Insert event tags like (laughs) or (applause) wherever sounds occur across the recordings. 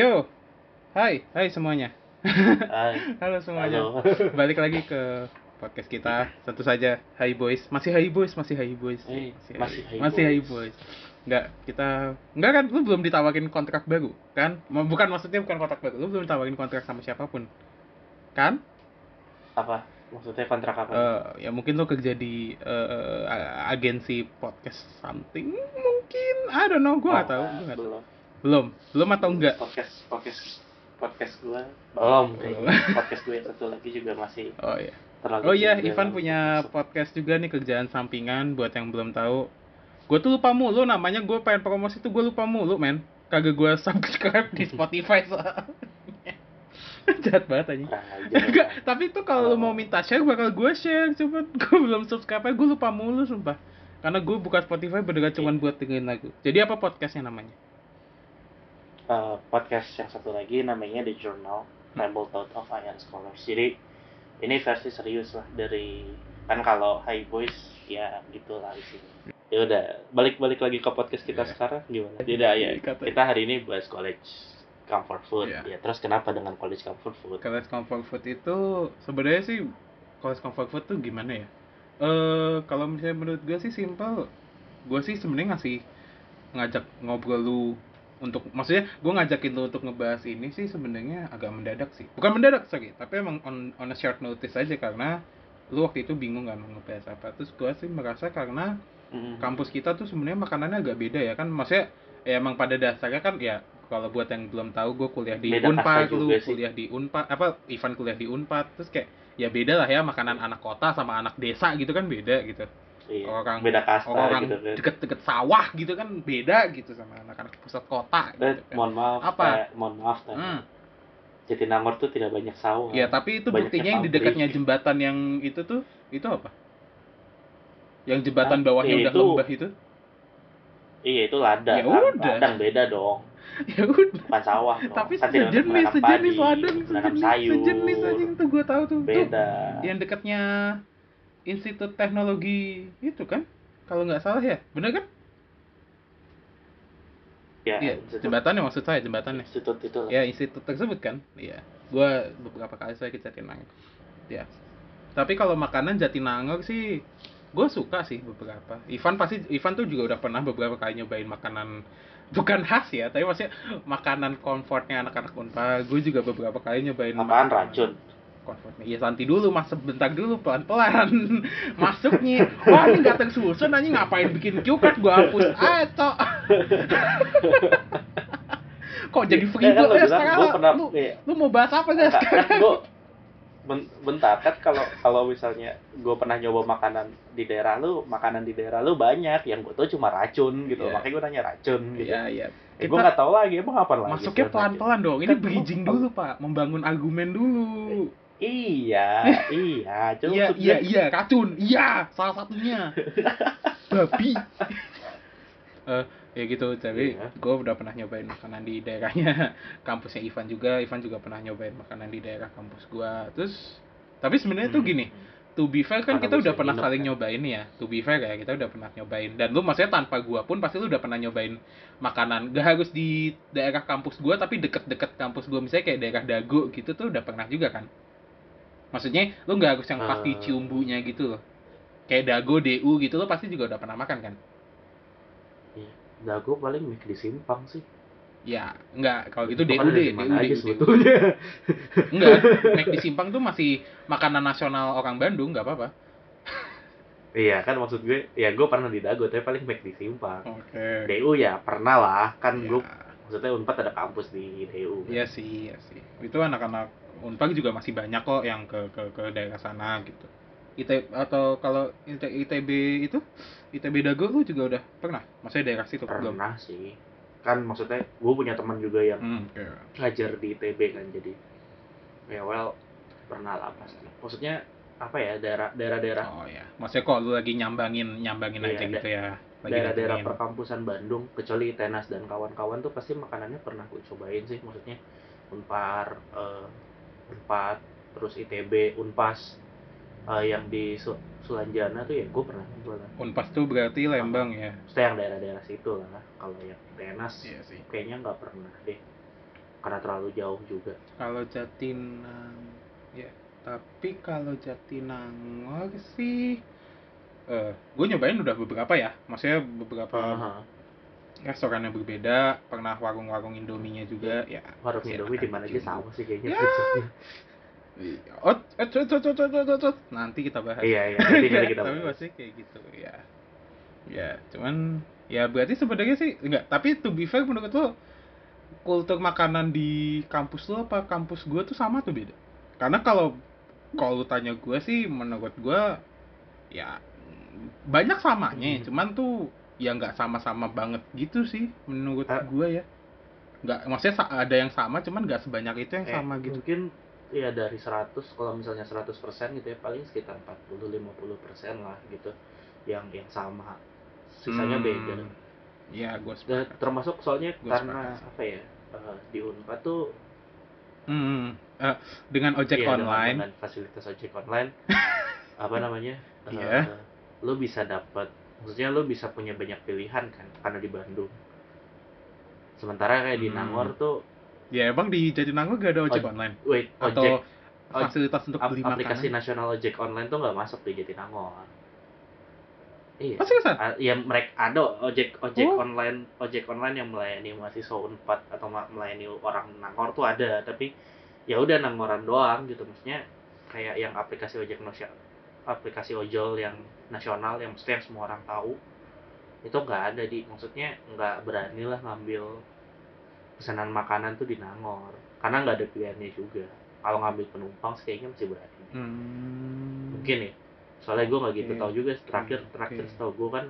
Yo, hai, hai semuanya. Hai. (laughs) Halo semuanya. Halo. (laughs) Balik lagi ke podcast kita. Tentu saja, Hai Boys. Masih Hai Boys, masih Hai Boys. Eh, Masih masih Hai masih Hai Boys. Boys. Enggak, kita enggak kan lu belum ditawarin kontrak baru, kan? Bukan maksudnya bukan kontrak baru, lu belum ditawarin kontrak sama siapa pun. Kan? Apa? Maksudnya kontrak apa? Eh, ya mungkin lu kerja di a- agensi podcast something mungkin. I don't know, gua nggak Oh, tahu, gua tahu. Belum. Belum, atau enggak? Podcast podcast podcast gua belum. Belum. (laughs) podcast gue satu lagi juga masih Oh iya. terlalu Oh iya, Ivan punya podcast. podcast juga nih kerjaan sampingan buat yang belum tahu. Gue tuh lupa mulu namanya, gue pengen promosi tuh gue lupa mulu, men. Kagak gue (laughs) subscribe di Spotify soalnya. (laughs) Jahat banget aja. Ajar. Enggak, tapi tuh kalau lu Oh. mau minta share bakal gue share, cuma gue belum subscribe aja, gue lupa mulu sumpah. Karena gue buka Spotify beneran cuma buat dengerin lagu. Jadi apa podcastnya namanya? Eh, podcast yang satu lagi namanya The Journal Rebel Thought of Iron Scholars. Jadi ini versi serius lah dari kan kalau High Boys ya gitulah di sini. Ya udah, balik-balik lagi ke podcast kita Iya. sekarang gimana? Tidak ya. Kata- Kita hari ini bahas college comfort food. Iya. Ya, terus kenapa dengan college comfort food? College comfort food itu sebenarnya sih college comfort food tuh gimana ya? Eh kalau misalnya menurut gue sih simple. Gue sih sebenarnya ngasih ngajak ngobrol lu untuk maksudnya gue ngajakin lu untuk ngebahas ini sih sebenarnya agak mendadak sih. Bukan mendadak sorry, tapi emang on, on a short notice aja karena lu waktu itu bingung kan mau ngebahas apa. Terus gue sih merasa karena Mm. kampus kita tuh sebenarnya makanannya agak beda ya kan maksudnya ya emang pada dasarnya kan ya kalau buat yang belum tahu gue kuliah di Beda Unpad lu kuliah di Unpad apa Ivan kuliah di Unpad terus kayak ya beda lah ya makanan anak kota sama anak desa gitu kan beda gitu Iya, orang beda kasta orang gitu kan. deket-deket sawah gitu kan beda gitu sama anak-anak pusat kota Dan gitu kan. mohon maaf, Apa? eh, mohon maaf tanya. Hmm. Jatinangor tuh tidak banyak sawah. Ya tapi itu buktinya yang di dekatnya jembatan yang itu tuh itu apa? Yang jembatan Hah? bawahnya Ya, udah itu- lembah itu? Iya itu ladang. Ya kan. udah. Ladang beda dong, (laughs) ya udah. bukan sawah dong. Tapi kan sejenis, sejenis ladang, sejenis, sayur. sejenis aja tuh gue tahu tuh. Tuh, Beda. yang dekatnya Institut Teknologi itu kan? Kalau nggak salah ya, bener kan? Ya, Iya, institut- jembatannya maksud saya jembatannya. Institut itu lah. Ya institut tersebut kan? Iya. Gua beberapa kali saya ke Jatinangor. Ya. Tapi kalau makanan Jatinangor sih gue suka sih beberapa. Ivan pasti Ivan tuh juga udah pernah beberapa kali nyobain makanan (laughs) bukan khas ya, tapi maksudnya makanan comfortnya anak-anak Unpad. Gue juga beberapa kali nyobain Apaan makanan racun? Comfortnya. Iya nanti dulu, mas sebentar dulu pelan-pelan (laughs) masuknya. Wah ini nggak tersusun, anjing ngapain bikin cukat gue hapus. (laughs) Ah, cok. (laughs) Kok jadi free Eh, kan ya bilang, sekarang gua pernah, lu, iya. lu mau bahas apa guys Kan, sekarang? kan gua ben- bentar kan kalau kalau misalnya gue pernah nyoba makanan di daerah lu makanan di daerah lu banyak yang gue tau cuma racun gitu Iya. makanya gue nanya racun gitu Iya iya. eh, gue Kita nggak tahu lagi emang apa lagi masuknya selain pelan-pelan dong. Ini Kan bridging lu- dulu pak, membangun argumen dulu. Iya iya cuma Iya iya gue- iya racun. Iya salah satunya. Babi. (laughs) Eh ya gitu tapi Iya. gue udah pernah nyobain makanan di daerahnya (laughs) kampusnya Ivan juga Ivan juga pernah nyobain makanan di daerah kampus gua terus tapi sebenarnya tuh Hmm. gini to be fair kan Mana kita udah pernah saling kan? nyobain ya to be fair ya kita udah pernah nyobain dan lu maksudnya tanpa gua pun pasti lu udah pernah nyobain makanan gak harus di daerah kampus gua tapi deket-deket kampus gua misalnya kayak daerah Dago gitu tuh udah pernah juga kan maksudnya lu nggak harus yang pasti Eh. ciumbunya gitu loh kayak Dago DU gitu lo pasti juga udah pernah makan kan Iya. Dago paling mik di simpang sih ya enggak kalau gitu Itu DU deh DU DU, sebetulnya Enggak, (laughs) Mac di Simpang tuh masih makanan nasional orang Bandung, nggak apa-apa. iya kan maksud gue ya gue pernah di Dago tapi paling mik di simpang Oke. DU ya pernah lah kan Ya, gue maksudnya unpad ada kampus di DU kan. Iya sih, iya sih. Itu anak-anak Unpad juga masih banyak kok yang ke ke ke daerah sana gitu. IT atau kalau IT, ITB itu ITB Dago lu juga udah pernah? Maksudnya daerah situ belum? pernah sih kan maksudnya gue punya teman juga yang Hmm, oke. ngajar di ITB kan jadi ya well pernah lah pasti maksudnya apa ya daerah daerah-daerah Oh ya, maksudnya kok lu lagi nyambangin nyambangin Iya, aja gitu ya. Daerah-daerah perkampusan Bandung kecuali Tenas dan kawan-kawan tuh pasti makanannya pernah gue cobain sih maksudnya Unpar eh, Unpad terus ITB Unpas eh, yang di Su- Sulanjana tuh ya gue pernah gue lah Unpas tuh berarti Lembang ya. Maksudnya yang daerah-daerah situ lah kalau yang Tenas Iya sih. kayaknya nggak pernah deh karena terlalu jauh juga kalau Jatinang ya tapi kalau Jatinangor sih eh gue nyobain udah beberapa ya maksudnya beberapa Aha. Restoran yang berbeda pernah warung-warung Indominya juga ya. Warung Indomie di mana aja sama sih kayaknya. Ya. (laughs) oh nanti kita bahas. Iya iya nanti kita (laughs) tapi bahas. pasti kayak gitu ya. Ya cuman ya berarti sebenarnya sih enggak. Tapi to be fair menurut lo kultur makanan di kampus lo apa kampus gue tuh sama tuh beda? Karena kalau kalau lu tanya gue sih menurut gue ya banyak samanya. Hmm. cuman tuh ya nggak sama-sama banget gitu sih menurut Ah. gue ya nggak maksudnya ada yang sama cuman nggak sebanyak itu yang Eh, sama gitu mungkin ya dari 100 kalau misalnya 100% gitu ya paling sekitar 40 50% lah gitu yang yang sama sisanya Hmm. beda ya gue Dan termasuk soalnya Gua karena sepakat. apa ya eh, di Unpad tuh Hmm, eh, dengan ojek iya, dengan- online dengan, fasilitas ojek online (laughs) apa namanya eh, Iya. lo bisa dapat maksudnya lo bisa punya banyak pilihan kan karena di Bandung. Sementara kayak di Hmm. Nangor tuh ya emang di Jatinangor gak ada ojek Oj- online? wait atau ojek oj- fasilitas untuk beli aplikasi makanan? nasional ojek online tuh nggak masuk di Jatinangor iya. Seriusan Ah, ya mereka ada ojek ojek Oh. online ojek online yang melayani mahasiswa Unpad atau melayani orang Nangor tuh ada tapi ya udah Nangoran doang gitu. Maksudnya kayak yang aplikasi ojek nasional aplikasi ojol yang nasional yang maksudnya yang semua orang tahu itu nggak ada di. Maksudnya nggak berani lah ngambil pesanan makanan tuh di Nangor karena nggak ada pilihannya juga. Kalau ngambil penumpang sih kayaknya masih berani. Hmm. mungkin ya soalnya gue nggak gitu Oke. tahu juga terakhir terakhir setahu gue kan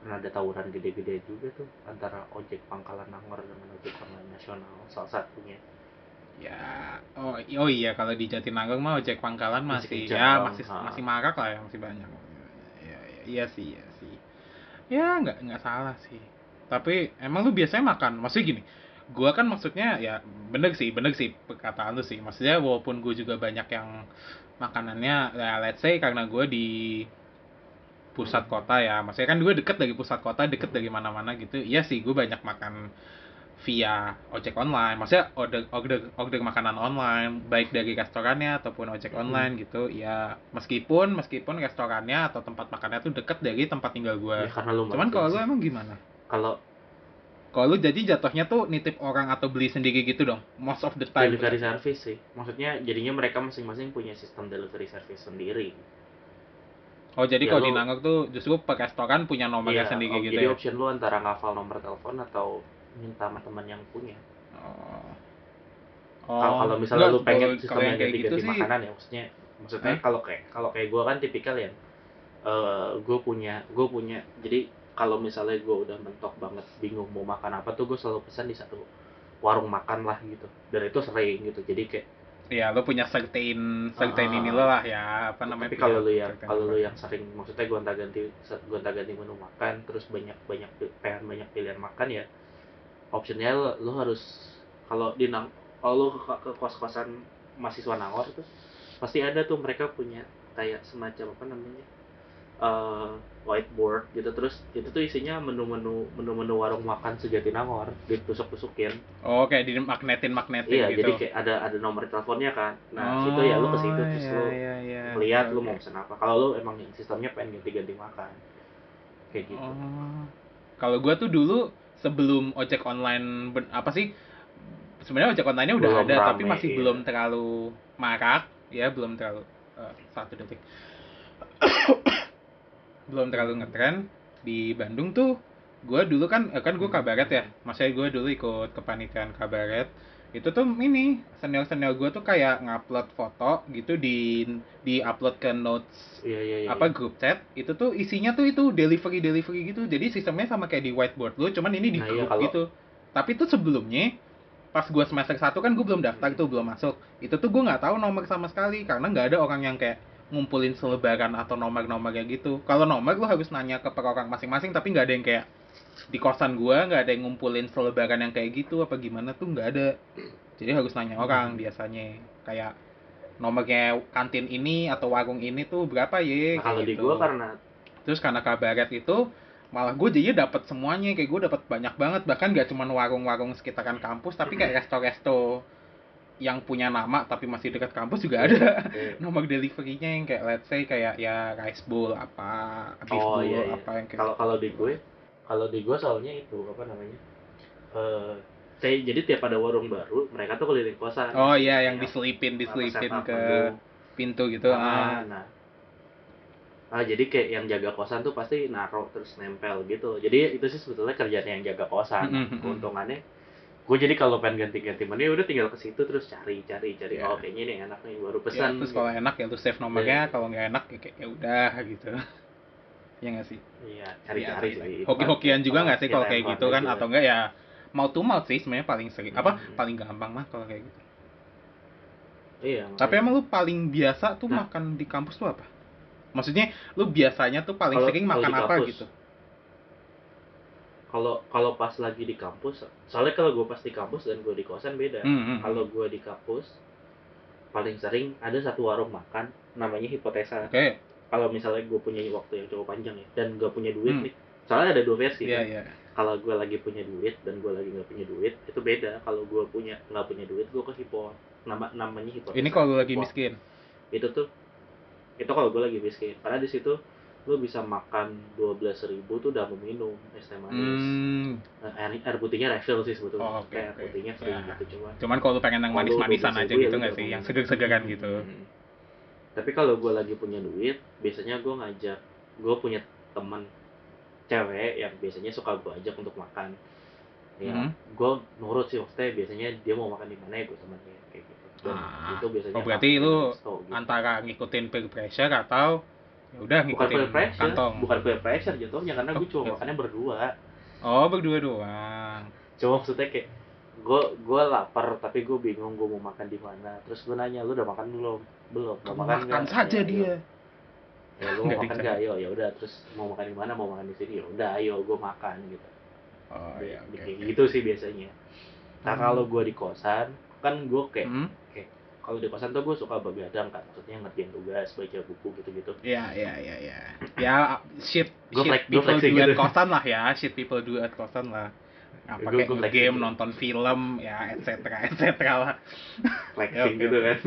pernah ada tawuran gede-gede juga tuh antara ojek pangkalan Nangor dengan ojek online nasional salah satunya ya oh, oh iya kalau di Jatinangor mah ojek pangkalan Masih kencang, ya masih ha. masih marak lah ya masih banyak. Ya, ya, iya sih iya sih. Ya nggak nggak salah sih. Tapi emang lu biasanya makan? Maksudnya gini gua kan maksudnya ya bener sih bener sih perkataan lu sih. Maksudnya walaupun gue juga banyak yang makanannya ya let's say karena gue di pusat kota ya. Maksudnya kan gue deket dari pusat kota deket dari mana-mana gitu. Iya sih gue banyak makan via ojek online. Maksudnya order order order makanan online baik dari restorannya ataupun ojek Hmm. online gitu ya meskipun meskipun restorannya atau tempat makannya tuh deket dari tempat tinggal gue ya karena lu cuman kalau lu emang gimana? Kalau kalau lu jadi jatuhnya tuh nitip orang atau beli sendiri gitu dong most of the time. Delivery service sih. Maksudnya jadinya mereka masing-masing punya sistem delivery service sendiri. Oh jadi Ya, kalau di Nangor tuh justru per restoran punya nomornya Iya, sendiri oh, gitu jadi ya? option lu antara ngafal nomor telepon atau minta sama teman yang punya oh kalau kalau misalnya lu pengen sistem yang ganti-ganti gitu makanan ya maksudnya maksudnya Hah? kalau kayak kalau kayak gue kan tipikal ya eh gue punya gue punya jadi kalau misalnya gue udah mentok banget bingung mau makan apa tuh gue selalu pesan di satu warung makan lah gitu dan itu sering gitu jadi kayak ya lu punya certain certain Ah. ini lo lah ya apa namanya tapi kalau lu punya yang kalau lu apa. yang sering maksudnya gonta ganti gonta ganti menu makan terus banyak banyak pengen banyak pilihan makan ya optionnya lu, lu harus kalau di kalau lu ke, ke kos kosan mahasiswa nangor tuh pasti ada tuh mereka punya kayak semacam apa namanya eh whiteboard gitu. Terus itu tuh isinya menu-menu menu-menu warung makan sejati nangor ditusuk-tusukin. Oh kayak di magnetin magnetin iya gitu. jadi kayak ada ada nomor teleponnya kan. Nah situ ya lu ke situ Oh, terus iya, lu iya, iya. lihat Oke, lu mau pesen apa. Kalau lu emang sistemnya pengen ganti-ganti makan kayak gitu. Oh. Kalau gua tuh dulu sebelum ojek online ben- apa sih? Sebenarnya ojek online-nya udah Belum ada rame, tapi masih iya. belum terlalu marak, ya belum terlalu eh, satu detik. (coughs) belum terlalu ngetren di Bandung tuh gua dulu kan eh, kan gua kabaret ya. Maksudnya gua dulu ikut kepanitiaan kabaret. Itu tuh ini senior-senior gua tuh kayak ngupload foto gitu di di upload ke notes iya iya iya apa grup chat. Itu tuh isinya tuh itu delivery delivery gitu. Jadi sistemnya sama kayak di whiteboard lu cuman ini di Nah, iya, grup kalau- gitu. Tapi tuh sebelumnya pas gua semester 1 kan gua belum daftar tuh belum masuk. Itu tuh gua nggak tahu nomor sama sekali karena nggak ada orang yang kayak ngumpulin selebaran atau nomor-nomor kayak gitu. Kalau nomor lu harus nanya ke per orang masing-masing tapi nggak ada yang kayak di kosan gua nggak ada yang ngumpulin selebaran yang kayak gitu apa gimana tuh nggak ada jadi harus nanya orang biasanya kayak nomornya kantin ini atau warung ini tuh berapa ya Nah, kalau di gitu. gua karena Terus karena kabaret itu malah gue jadinya dapat semuanya kayak gue dapat banyak banget bahkan gak cuman warung-warung sekitaran kampus tapi kayak resto-resto yang punya nama tapi masih dekat kampus juga ada Iya. (laughs) nomor deliverynya yang kayak let's say kayak ya rice bowl apa beef Oh, bowl iya, iya. apa yang kayak kalau kalau di gue kalau di gue soalnya itu apa namanya eh saya jadi tiap ada warung baru mereka tuh keliling kosan oh iya yang Iya. diselipin diselipin ke menu. pintu gitu Ah, ah. nah ah jadi kayak yang jaga kosan tuh pasti naruh terus nempel gitu jadi itu sih sebetulnya kerjaan yang jaga kosan Mm, keuntungannya gue jadi kalau pengen ganti-ganti menu ya udah tinggal ke situ terus cari cari cari Iya. oh kayaknya ini enak nih baru Ya, pesan terus kalau enak ya lu save nomornya Iya. kalau nggak enak ya kayak ya udah gitu ya nggak sih? Iya cari-cari Iya, sih. Hoki-hokian juga nggak sih kalau kayak gitu kan? atau enggak ya mau to mouth sih sebenarnya paling sering apa Hmm. paling gampang mah kalau kayak gitu. Iya tapi emang lu paling biasa tuh Nah. makan di kampus tuh apa? Maksudnya lu biasanya tuh paling Kalau- sering makan apa kampus, gitu? Kalau kalau pas lagi di kampus soalnya kalau gue pas di kampus dan gue di kosan beda. Hmm, hmm. kalau gue di kampus paling sering ada satu warung makan namanya hipotesa. Oke kalau misalnya gue punya waktu yang cukup panjang ya dan gak punya duit Hmm. nih soalnya ada dua versi iya kan. iya. Kalau gue lagi punya duit dan gue lagi nggak punya duit itu beda. Kalau gue punya nggak punya duit gue ke hipo nama namanya hipotesa ini kalau lu lagi miskin. Itu tuh itu kalau gue lagi miskin. Karena di situ lu bisa makan dua belas ribu tuh udah mau minum es teh manis hmm. Nah, air, air putihnya refill sih sebetulnya. Oh, oke, kayak air putihnya free Ya. gitu cuma cuman kalau lu pengen yang Kalau manis-manisan 12.000 aja ya gitu lu nggak sih? yang minum. seger-segeran gitu. Hmm. Tapi kalau gue lagi punya duit biasanya gue ngajak gue punya teman cewek yang biasanya suka gue ajak untuk makan ya Hmm. gue nurut sih maksudnya biasanya dia mau makan di mana ya gue sama dia kayak gitu dan Ah. itu biasanya Oh, berarti lu resto gitu. antara ngikutin peer pressure atau ya udah bukan ngikutin peer pressure kantong bukan peer pressure jatuhnya karena gue Oh, cuma makannya berdua oh berdua doang cuma maksudnya kayak gue gue lapar tapi gue bingung gue mau makan di mana terus gue nanya lu udah makan belum belum mau makan makan nggak? saja Ya, dia ya lu mau (laughs) makan nggak ayo ya udah terus mau makan di mana mau makan di sini ya udah ayo gue makan gitu oh iya oke kayak oke. gitu sih biasanya nah Hmm. kalau gue di kosan kan gue kayak Hmm? kalau di kosan tuh gue suka begadang kan maksudnya ngerjain tugas baca buku gitu-gitu Iya, iya, iya, iya. Ya, shit, shit gua people do at gitu. kosan lah ya, shit people do at kosan lah. Apa Gua- kayak gua game, gitu. nonton film, ya, etc, etc lah. flexing oke, gitu kan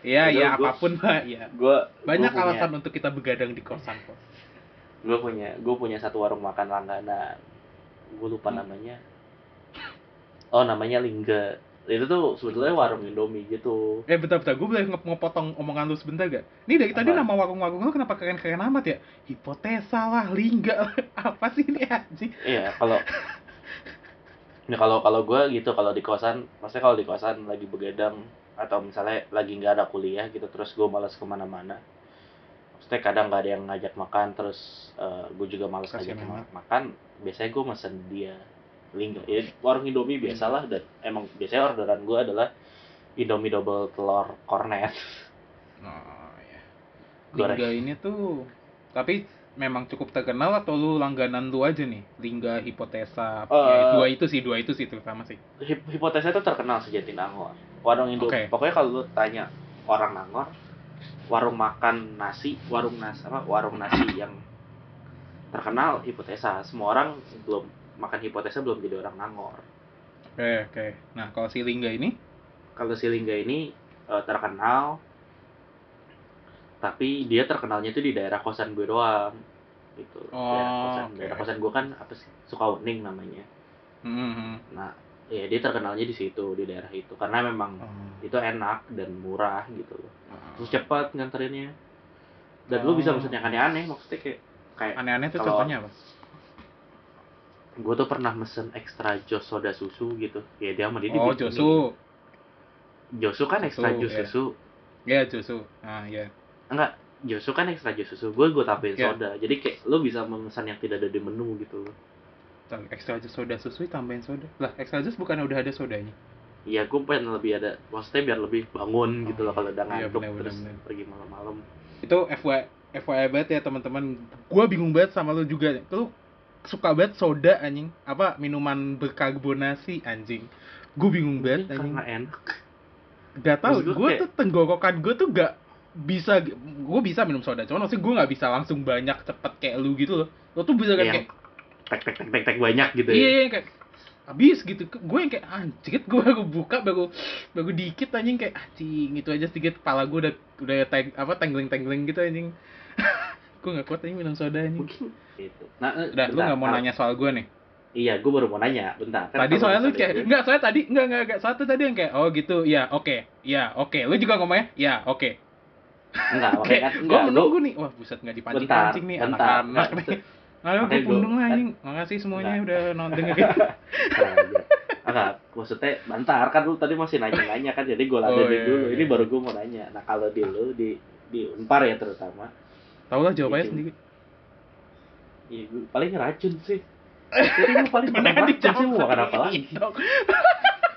Iya, ya, gua- apa pun lah, ya. gue Banyak punya, alasan untuk kita begadang di kosan kok. gue punya gue punya satu warung makan langganan gue lupa Hmm. namanya oh namanya Lingga itu tuh sebetulnya warung Indomie gitu Eh, bentar, bentar, gue boleh nge- ngepotong omongan lu sebentar gak? Ini dari tadi nama warung-warung lu kenapa keren-keren amat ya? Hipotesa lah, lingga lah, (laughs) apa sih ini anjing? iya kalau ya kalau kalau gue gitu kalau di kosan maksudnya kalau di kosan lagi begadang atau misalnya lagi nggak ada kuliah gitu terus gue malas ke mana-mana. Maksudnya kadang nggak ada yang ngajak makan terus gue juga malas ngajak makan biasanya gue mesen dia lingga ya warung Indomie biasalah dan emang biasanya orderan gue adalah Indomie double telur kornet Oh, ya. Lingga ini tuh, tapi memang cukup terkenal atau lu langganan lu aja nih? Lingga, hipotesa, ya, Eh, dua itu sih, dua itu sih terutama sih. Hip- hipotesa itu terkenal sejati Nangor. Warung Indo. Oke. Pokoknya kalau lu tanya orang Nangor, warung makan nasi, warung nasi apa? Warung nasi (coughs) yang terkenal hipotesa. Semua orang belum makan hipotesa belum jadi orang Nangor. Oke, oke. Nah, kalau si Lingga ini, Kalau si Lingga ini eh, terkenal, tapi dia terkenalnya itu di daerah kosan gue doang. Gitu. daerah Oh, kosan, oke. daerah kosan gue kan apa sih? Sukawuning namanya. hmm, Nah, ya dia terkenalnya di situ di daerah itu karena memang oh, itu enak dan murah gitu loh oh. terus cepat nganterinnya dan lu bisa Oh. pesen yang aneh-aneh maksudnya kayak kayak aneh-aneh Kalau- contohnya apa? gue tuh pernah mesen ekstra jos soda susu gitu ya dia sama dia Oh, Josu. Josu kan ekstra jus ya. susu Ya, Josu. Ah, ya. Enggak Josu kan ekstra jus susu gue gue tambahin Ya. soda jadi kayak lu bisa memesan yang tidak ada di menu gitu loh Extra jus soda susu tambahin soda. Lah, extra jus bukan udah ada sodanya. Iya, gue pengen lebih ada, maksudnya biar lebih bangun gitu loh kalau udah Iya, ngantuk bener, terus bener, bener. pergi malam-malam. Itu FY FYI banget ya teman-teman. Gua bingung banget sama lu juga. Lu suka banget soda anjing. Apa minuman berkarbonasi anjing. Gue bingung banget anjing. karena enak. Gak tau, gue tuh tenggorokan gue tuh gak bisa, gue bisa minum soda, cuman maksudnya gue gak bisa langsung banyak cepet kayak lu gitu loh. Lo tuh bisa kan Yang- kayak tek tek tek tek tek banyak gitu iya ya? Iya, kayak habis gitu. Gue yang kayak anjir gue baru buka baru baru dikit anjing kayak anjing itu aja sedikit. Kepala gue udah udah teng, apa tenggeling tenggeling gitu anjing. (laughs) Gue nggak kuat anjing minum soda anjing. Mungkin gitu. Nah eh, udah lu nggak mau nanya soal gue nih? Iya gue baru mau nanya. Bentar kan tadi soalnya lu kayak enggak soalnya tadi enggak enggak enggak satu tadi yang kayak oh gitu ya oke ya oke. Lu juga ngomongnya ya oke enggak Oke, makanya kan gue enggak menunggu nih. Wah, buset nggak dipancing Bentar, pancing nih anak-anak nih. Ayo, gue pundung lah anjing. Makasih semuanya Enggak. udah (laughs) nonton. Enggak, enggak, maksudnya bentar kan lu tadi masih nanya-nanya kan jadi gue Oh, ladenin iya, dulu. iya. Ini baru gue mau nanya. Nah, kalau di lu di di Unpar ya terutama, Tahu lah jawabannya sendiri. iya paling racun sih. Jadi gue paling (laughs) nggak racun sih mau makan apa lagi?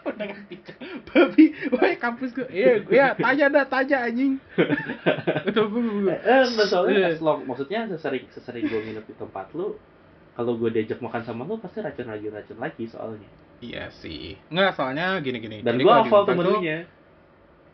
Udah nggak dijawab. Babi, woi kampus gue. Iya, gue ya tanya dah, tanya anjing. (laughs) Udah gue. Eh, eh, enggak, soalnya Iya. long, maksudnya sesering sesering gue nginep di tempat lu, kalau gue diajak makan sama lu pasti racun racun racun lagi soalnya. Iya sih. Enggak, soalnya gini-gini. Dan Jadi gue hafal menunya.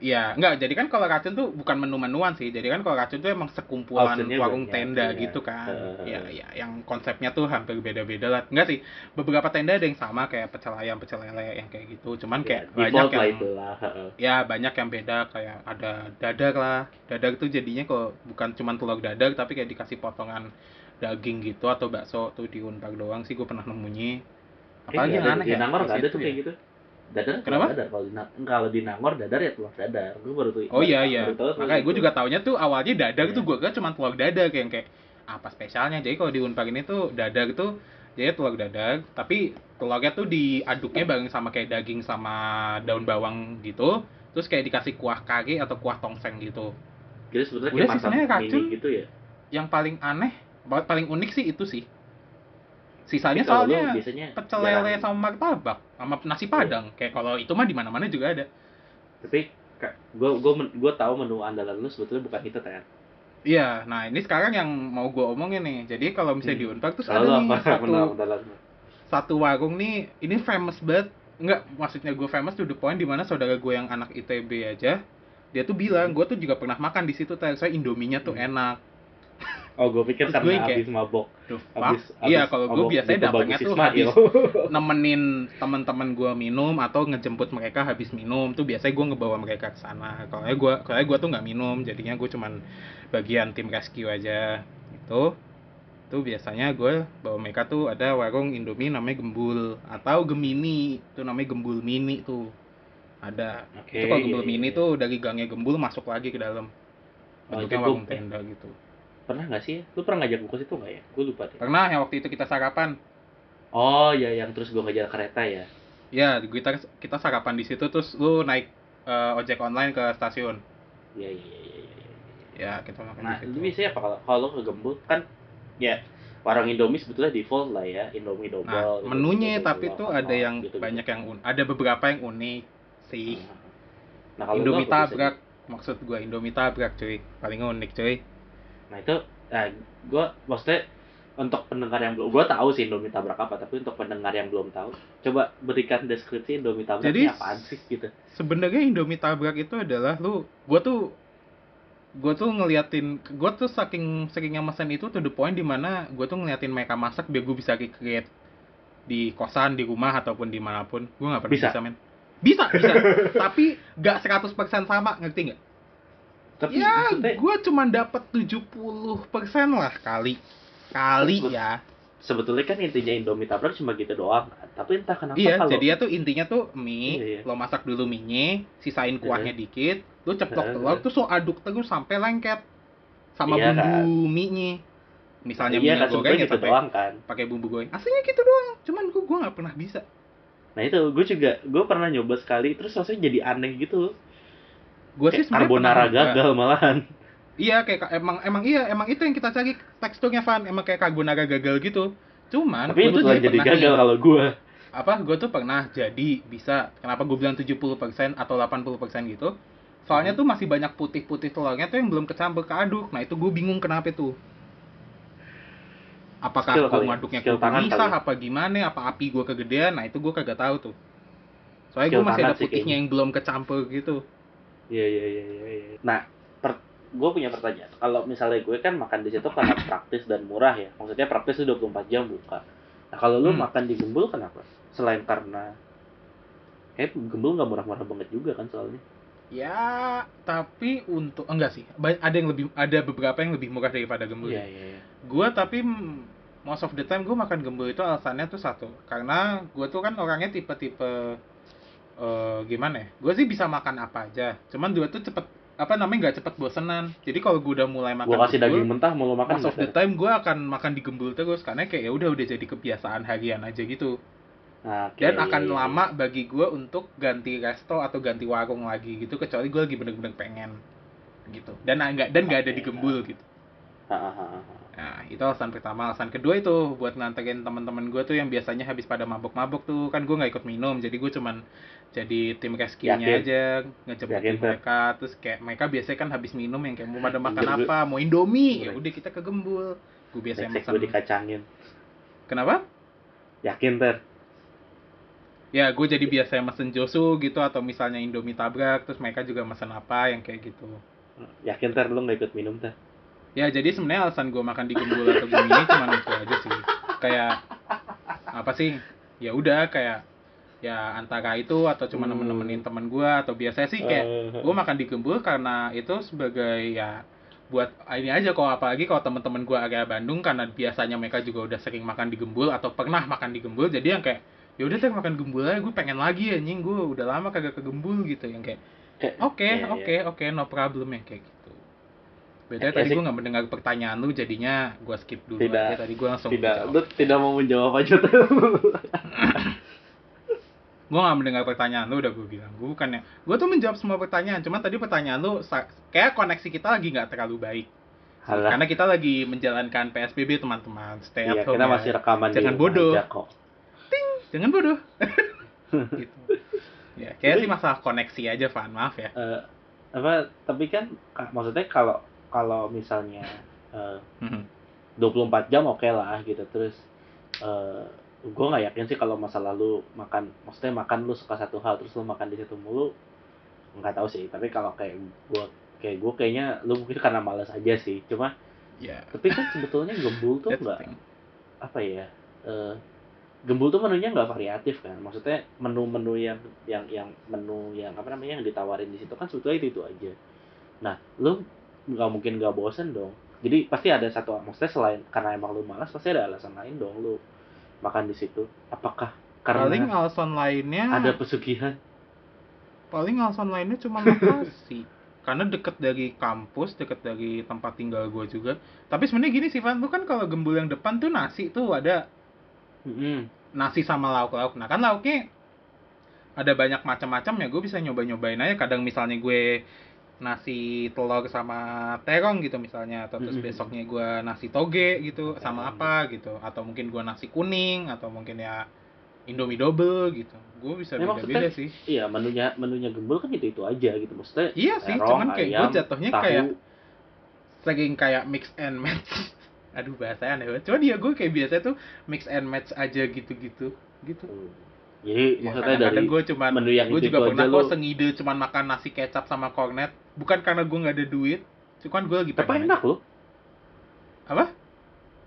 Iya, enggak. Jadi kan kalau racun tuh bukan menu-menuan sih. Jadi kan kalau racun tuh emang sekumpulan Optionnya warung banyak, tenda iya. gitu kan. Heeh. Iya, iya. Yang konsepnya tuh hampir beda-beda lah. Enggak sih. Beberapa tenda ada yang sama kayak pecel ayam, pecel lele yang kayak gitu. Cuman Ya, kayak banyak default lah yang itulah. ya banyak yang beda kayak ada dadar lah. Dadar tuh jadinya kok bukan cuman telur dadar tapi kayak dikasih potongan daging gitu atau bakso tuh di Unpar doang sih gue pernah nemunya. Apalagi Eh, yang aneh ya. Di ada tuh ya. kayak gitu. Dadar Kenapa? dadar kalau di kalau di Nangor dadar ya telur dadar. Gue baru tuh. Oh iya iya. Makanya gue juga taunya tuh awalnya dadar Iya. tuh gue kira cuma telur dadar kayak kayak apa spesialnya. Jadi kalau di Unpar ini tuh dadar tuh jadi telur dadar, tapi telurnya tuh diaduknya bareng sama kayak daging sama daun bawang gitu. Terus kayak dikasih kuah kari atau kuah tongseng gitu. Jadi sebetulnya kayak mini gitu ya. Yang paling aneh, paling unik sih itu sih. Sisanya Tapi lu soalnya biasanya pecel jarang- lele sama martabak sama nasi padang. Kayak kalau itu mah di mana-mana juga ada. Tapi gue gue gue tahu menu andalan lu sebetulnya bukan itu kan. Iya, nah ini sekarang yang mau gue omongin nih. Jadi kalau misalnya di Hmm. Unpar tuh Kalau ada nih apa satu satu warung nih ini famous banget nggak maksudnya gue famous to the point di mana saudara gue yang anak ITB aja dia tuh bilang gue tuh juga pernah makan di situ saya indominya tuh Hmm. enak Oh gue pikir Terus gue karena kayak- habis mabok. Habis, fuck. iya kalau gue biasanya dapetnya tuh habis (laughs) nemenin teman-teman gue minum atau ngejemput mereka habis minum. Tuh biasanya gue ngebawa mereka ke sana. Kalau gue kalau gue tuh nggak minum jadinya gue cuman bagian tim rescue aja gitu. Tuh biasanya gue bawa mereka tuh ada warung Indomie namanya Gembul atau Gemini. Tuh namanya Gembul Mini tuh. Ada. Oke, itu kalau iya, Gembul iya, Mini iya. tuh dari gangnya Gembul masuk lagi ke dalam. Oh, bentuknya itu warung tenda gitu Pernah nggak sih? Lu pernah ngajak gue ke situ nggak ya? Gue lupa deh. pernah yang waktu itu kita sarapan Oh ya yang terus gue ngejar kereta ya. Ya, kita kita sarapan di situ terus lu naik eh, ojek online ke stasiun. Iya iya iya iya. iya. Ya, kita makan Nah, di situ. biasanya apa kalau kalau ke Gembul kan ya warung Indomie sebetulnya default lah ya, Indomie double. Nah, gitu, menunya Indomie tapi double, tuh ada yang gitu-gitu. banyak yang un- ada beberapa yang unik sih. Nah, kalau lu Indomie apa biasanya? tabrak, maksud gua Indomie tabrak, cuy. Paling unik, cuy. Nah, itu nah gue maksudnya untuk pendengar yang belum gue tahu sih Indomie tabrak apa, tapi untuk pendengar yang belum tahu, coba berikan deskripsi Indomie tabrak Jadi- apaan sih gitu. Sebenarnya Indomie tabrak itu adalah lu gua tuh gua tuh ngeliatin gua tuh saking sakingnya mesen itu to the point di mana gua tuh ngeliatin mereka masak biar gua bisa recreate di kosan di rumah ataupun di mana pun gua nggak pernah Bisa. bisa, men bisa bisa (laughs) tapi nggak 100% sama ngerti nggak Tapi ya maksudnya gua cuma dapat 70% lah kali kali ya sebetulnya kan intinya Indomie tabrak cuma gitu doang. kan. Tapi entah kenapa iya kalau jadi ya tuh intinya tuh mie Iya, iya. lo masak dulu minyak sisain kuahnya dikit lo ceplok Heeh, telur terus lo aduk terus sampai lengket sama Iya, bumbu mie misalnya iya minyak kan goreng ya gitu pakai doang kan. pakai bumbu goreng aslinya gitu doang cuman gua gua nggak pernah bisa Nah itu gue juga gue pernah nyoba sekali terus rasanya jadi aneh gitu. Gua sih carbonara gagal malahan. iya kayak ka- emang emang iya emang itu yang kita cari teksturnya Van. Emang kayak carbonara gagal gitu. Cuman Tapi betulan jadi pernah gagal kalau gue. apa? Gue tuh pernah jadi bisa kenapa gue bilang 70% atau 80% gitu? Soalnya Hmm. tuh masih banyak putih-putih telurnya tuh yang belum kecampur ke aduk. Nah itu gue bingung kenapa itu. Apakah gue ya, ngaduknya misah kali ya. apa gimana? Apa api gue kegedean? Nah itu gue kagak tahu tuh. Soalnya gue masih ada putihnya yang belum kecampur gitu Iya iya iya iya. iya. Nah, per, gue punya pertanyaan. Kalau misalnya gue kan makan di situ karena praktis dan murah ya. Maksudnya praktis itu 24 jam buka. nah kalau lu Hmm. makan di gembul kenapa selain karena kayak gembul nggak murah-murah banget juga kan soalnya Ya, tapi untuk enggak sih. Ada yang lebih ada beberapa yang lebih murah daripada gembul. iya iya iya Gua tapi most of the time gue makan gembul itu alasannya tuh satu. Karena gua tuh kan orangnya tipe-tipe eh gimana ya? Gue sih bisa makan apa aja. Cuman dua tuh cepet apa namanya nggak cepet bosenan. Jadi kalau gue udah mulai makan gua kasih gembul, daging mentah mau lu makan most of the time gue akan makan di gembul terus karena kayak ya udah udah jadi kebiasaan harian aja gitu. Nah, oke, Dan akan lama bagi gue untuk ganti resto atau ganti warung lagi gitu kecuali gue lagi bener-bener pengen gitu. Dan nggak dan nggak ada di gembul gitu. Ha, ha. Nah, itu alasan pertama. Alasan kedua itu buat nganterin teman-teman gue tuh yang biasanya habis pada mabuk-mabuk tuh kan gue nggak ikut minum, jadi gue cuman jadi tim rescue-nya aja ngejemputin mereka. Terus kayak mereka biasanya kan habis minum yang kayak mau pada makan Anjir, gue- apa, mau indomie, ya udah kita ke gembul. Gue biasanya Brengsek makan. gue dikacangin Kenapa? yakin ter Ya gue jadi biasanya mesen Josu gitu atau misalnya indomie tabrak, terus mereka juga mesen apa yang kayak gitu. yakin ter lu nggak ikut minum ter Ya jadi sebenarnya alasan gue makan di gembul atau Gemini cuma itu aja sih. Kayak apa sih? Ya udah kayak ya antara itu atau cuma Hmm. nemen-nemenin teman gue atau biasanya sih kayak Eh, gue makan di gembul karena itu sebagai ya buat ini aja kalau apalagi kalau teman-teman gue area Bandung karena biasanya mereka juga udah sering makan di gembul atau pernah makan di gembul jadi yang kayak ya udah teh makan gembul aja gue pengen lagi anjing gue udah lama kagak ke gembul gitu yang kayak (laughs) Oke, iya, oke, iya. oke, no problem ya kayak gitu. Beda Ya, tadi gue nggak mendengar pertanyaan lu, jadinya gue skip dulu Tidak, aja. Tadi gue langsung tidak jawab. lu tidak mau menjawab aja ter (laughs) Gue nggak mendengar pertanyaan lu, udah gue bilang. Gue bukannya, gue tuh menjawab semua pertanyaan. Cuman tadi pertanyaan lu, kayak koneksi kita lagi nggak terlalu baik. Halah. Karena kita lagi menjalankan PSBB teman-teman. Stay Iya, at home kita ya. masih rekaman Jangan bodoh. kok. Jangan bodoh. gitu. Ya, kayak sih masalah koneksi aja, Van. Maaf ya. Eh, apa tapi kan ka- maksudnya kalau kalau misalnya eh, Mhm. 24 jam oke lah gitu terus eh gue nggak yakin sih kalau masa lalu makan maksudnya makan lu suka satu hal terus lu makan di situ mulu nggak tahu sih. Tapi kalau kayak gue kayak gue kayaknya lu mungkin karena malas aja sih. Cuma Ya, tapi kan sebetulnya gembul tuh nggak apa ya eh gembul tuh menunya nggak variatif kan. Maksudnya menu-menu yang yang yang menu yang apa namanya yang ditawarin di situ kan sebetulnya itu itu aja. Nah lu nggak mungkin nggak bosen dong. Jadi pasti ada satu maksudnya selain karena emang lu malas pasti ada alasan lain dong. Lu makan di situ. Apakah Paling karena alasan lainnya ada pesugihan? Paling alasan lainnya cuma lokasi. (laughs) Karena deket dari kampus deket dari tempat tinggal gue juga. Tapi sebenarnya gini sih Van lu kan kalau gembul yang depan tuh nasi tuh ada. Mm-mm. nasi sama lauk-lauk. Nah kan lauknya ada banyak macam-macam ya gue bisa nyoba-nyobain aja. Kadang misalnya gue nasi telur sama terong gitu misalnya atau terus Mm-mm. besoknya gue nasi toge gitu sama Hmm. apa gitu atau mungkin gue nasi kuning atau mungkin ya indomie double gitu gue bisa Ya, beda-beda sih iya menunya menunya gembul kan itu itu aja gitu maksudnya Iya sih, terong, cuman kayak gue jatuhnya tahu. kayak saking kayak mix and match. (laughs) Aduh bahasa aneh banget. Cuman dia gue kayak biasa tuh mix and match aja gitu-gitu. Gitu. Hmm. Jadi Ya, maksudnya dari kadang-kadang gue cuman menu yang gue juga pernah kok sengide cuman makan nasi kecap sama kornet. Bukan karena gue nggak ada duit, cuman gue lagi tapi pengen enak loh. Apa?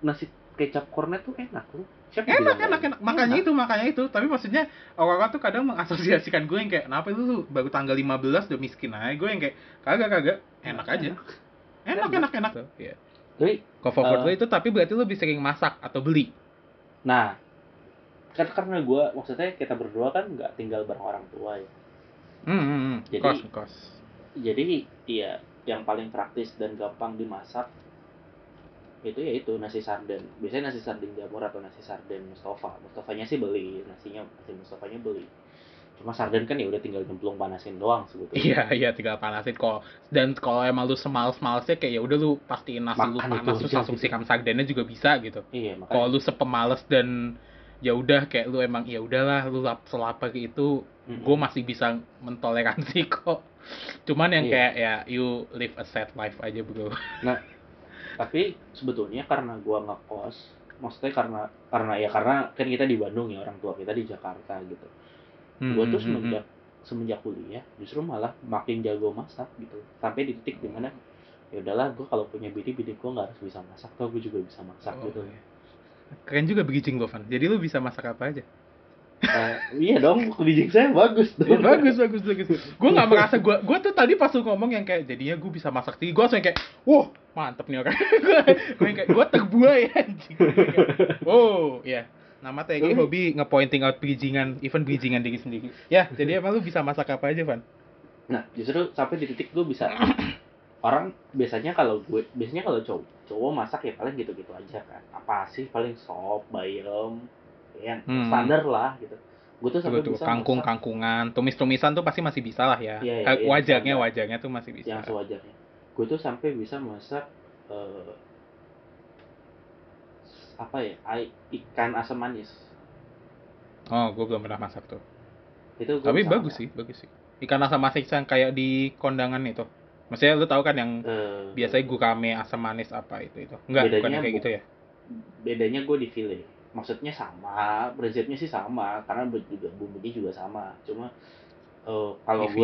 nasi kecap kornet tuh enak loh siapa Enak, enak, enak. Makanya itu, makanya itu. Tapi maksudnya orang-orang tuh kadang mengasosiasikan gue yang kayak, kenapa lu, lu baru tanggal 15 udah miskin aja? Gue yang kayak, kagak, kagak. Enak aja. Enak, enak, enak. Iya. Jadi, Kok favorit Eh. lo itu tapi berarti lo lebih sering masak atau beli? nah kan karena gue maksudnya kita berdua kan nggak tinggal bareng orang tua ya Hmm, hmm. Jadi- kos, kos. jadi iya yang paling praktis dan gampang dimasak itu ya itu nasi sarden biasanya nasi sarden jamur atau nasi sarden Mustafa Mustafanya sih beli nasinya nasi Mustafanya beli cuma sarden kan ya udah tinggal nyemplung panasin doang sebetulnya Iya, iya tinggal panasin kok. Dan kalau emang lu semales-malesnya kayak ya udah lu pastiin nasi lu Makan panas itu terus langsung gitu. siram sardennya juga bisa gitu. iya Kalau makanya lu sepemales dan ya udah kayak lu emang ya udahlah lu lap selapar itu Mm-mm. gue masih bisa mentoleransi (laughs) kok. Cuman yang Iya. kayak ya you live a sad life aja bro. tapi sebetulnya karena gua ngekos maksudnya karena karena ya karena kan kita di Bandung ya orang tua kita di Jakarta gitu Hmm, gue tuh hmm, hmm, semenjak semenjak kuliah justru malah makin jago masak gitu sampai di titik di mana ya udahlah gue kalau punya bini bini gue nggak harus bisa masak toh gue juga bisa masak Oh, gitu iya. Keren juga bridging lo Van jadi lu bisa masak apa aja? Eh, iya dong bridging saya bagus Ya, (laughs) bagus bagus bagus. Gue nggak merasa gue gue tuh tadi pas lu ngomong yang kayak jadinya gue bisa masak tinggi gue langsung kayak wow mantep nih orang. (laughs) Gue kayak gue terbuai anjing. Gua kayak, oh ya nama TG Tapi- hobi ngepointing out bridgingan even bridgingan diri sendiri. Ya jadi emang lu bisa masak apa aja Van? Nah justru sampai di titik gue bisa (coughs) orang biasanya kalau gue biasanya kalau cowok cowok masak ya paling gitu-gitu aja kan. Apa sih? Paling sop bayam ya Hmm. standar lah gitu. Gue tuh sampai bisa kangkung masak. kangkungan tumis tumisan tuh pasti masih bisa lah ya. Iya, iya, Eh, iya, wajarnya standar. wajarnya tuh masih bisa. Yang sewajarnya. Gue tuh sampai bisa masak eh, apa ya? Ikan asam manis. Oh gue belum pernah masak tuh. Itu tapi bagus sih bagus sih. Ikan asam manis yang kayak di kondangan itu maksudnya lu tahu kan yang Eh, biasanya gurame asam manis apa itu itu. Enggak bukan kayak bu- gitu ya? bedanya gue di file maksudnya sama resepnya sih sama karena juga bumbunya juga sama. Cuma eh, kalau Di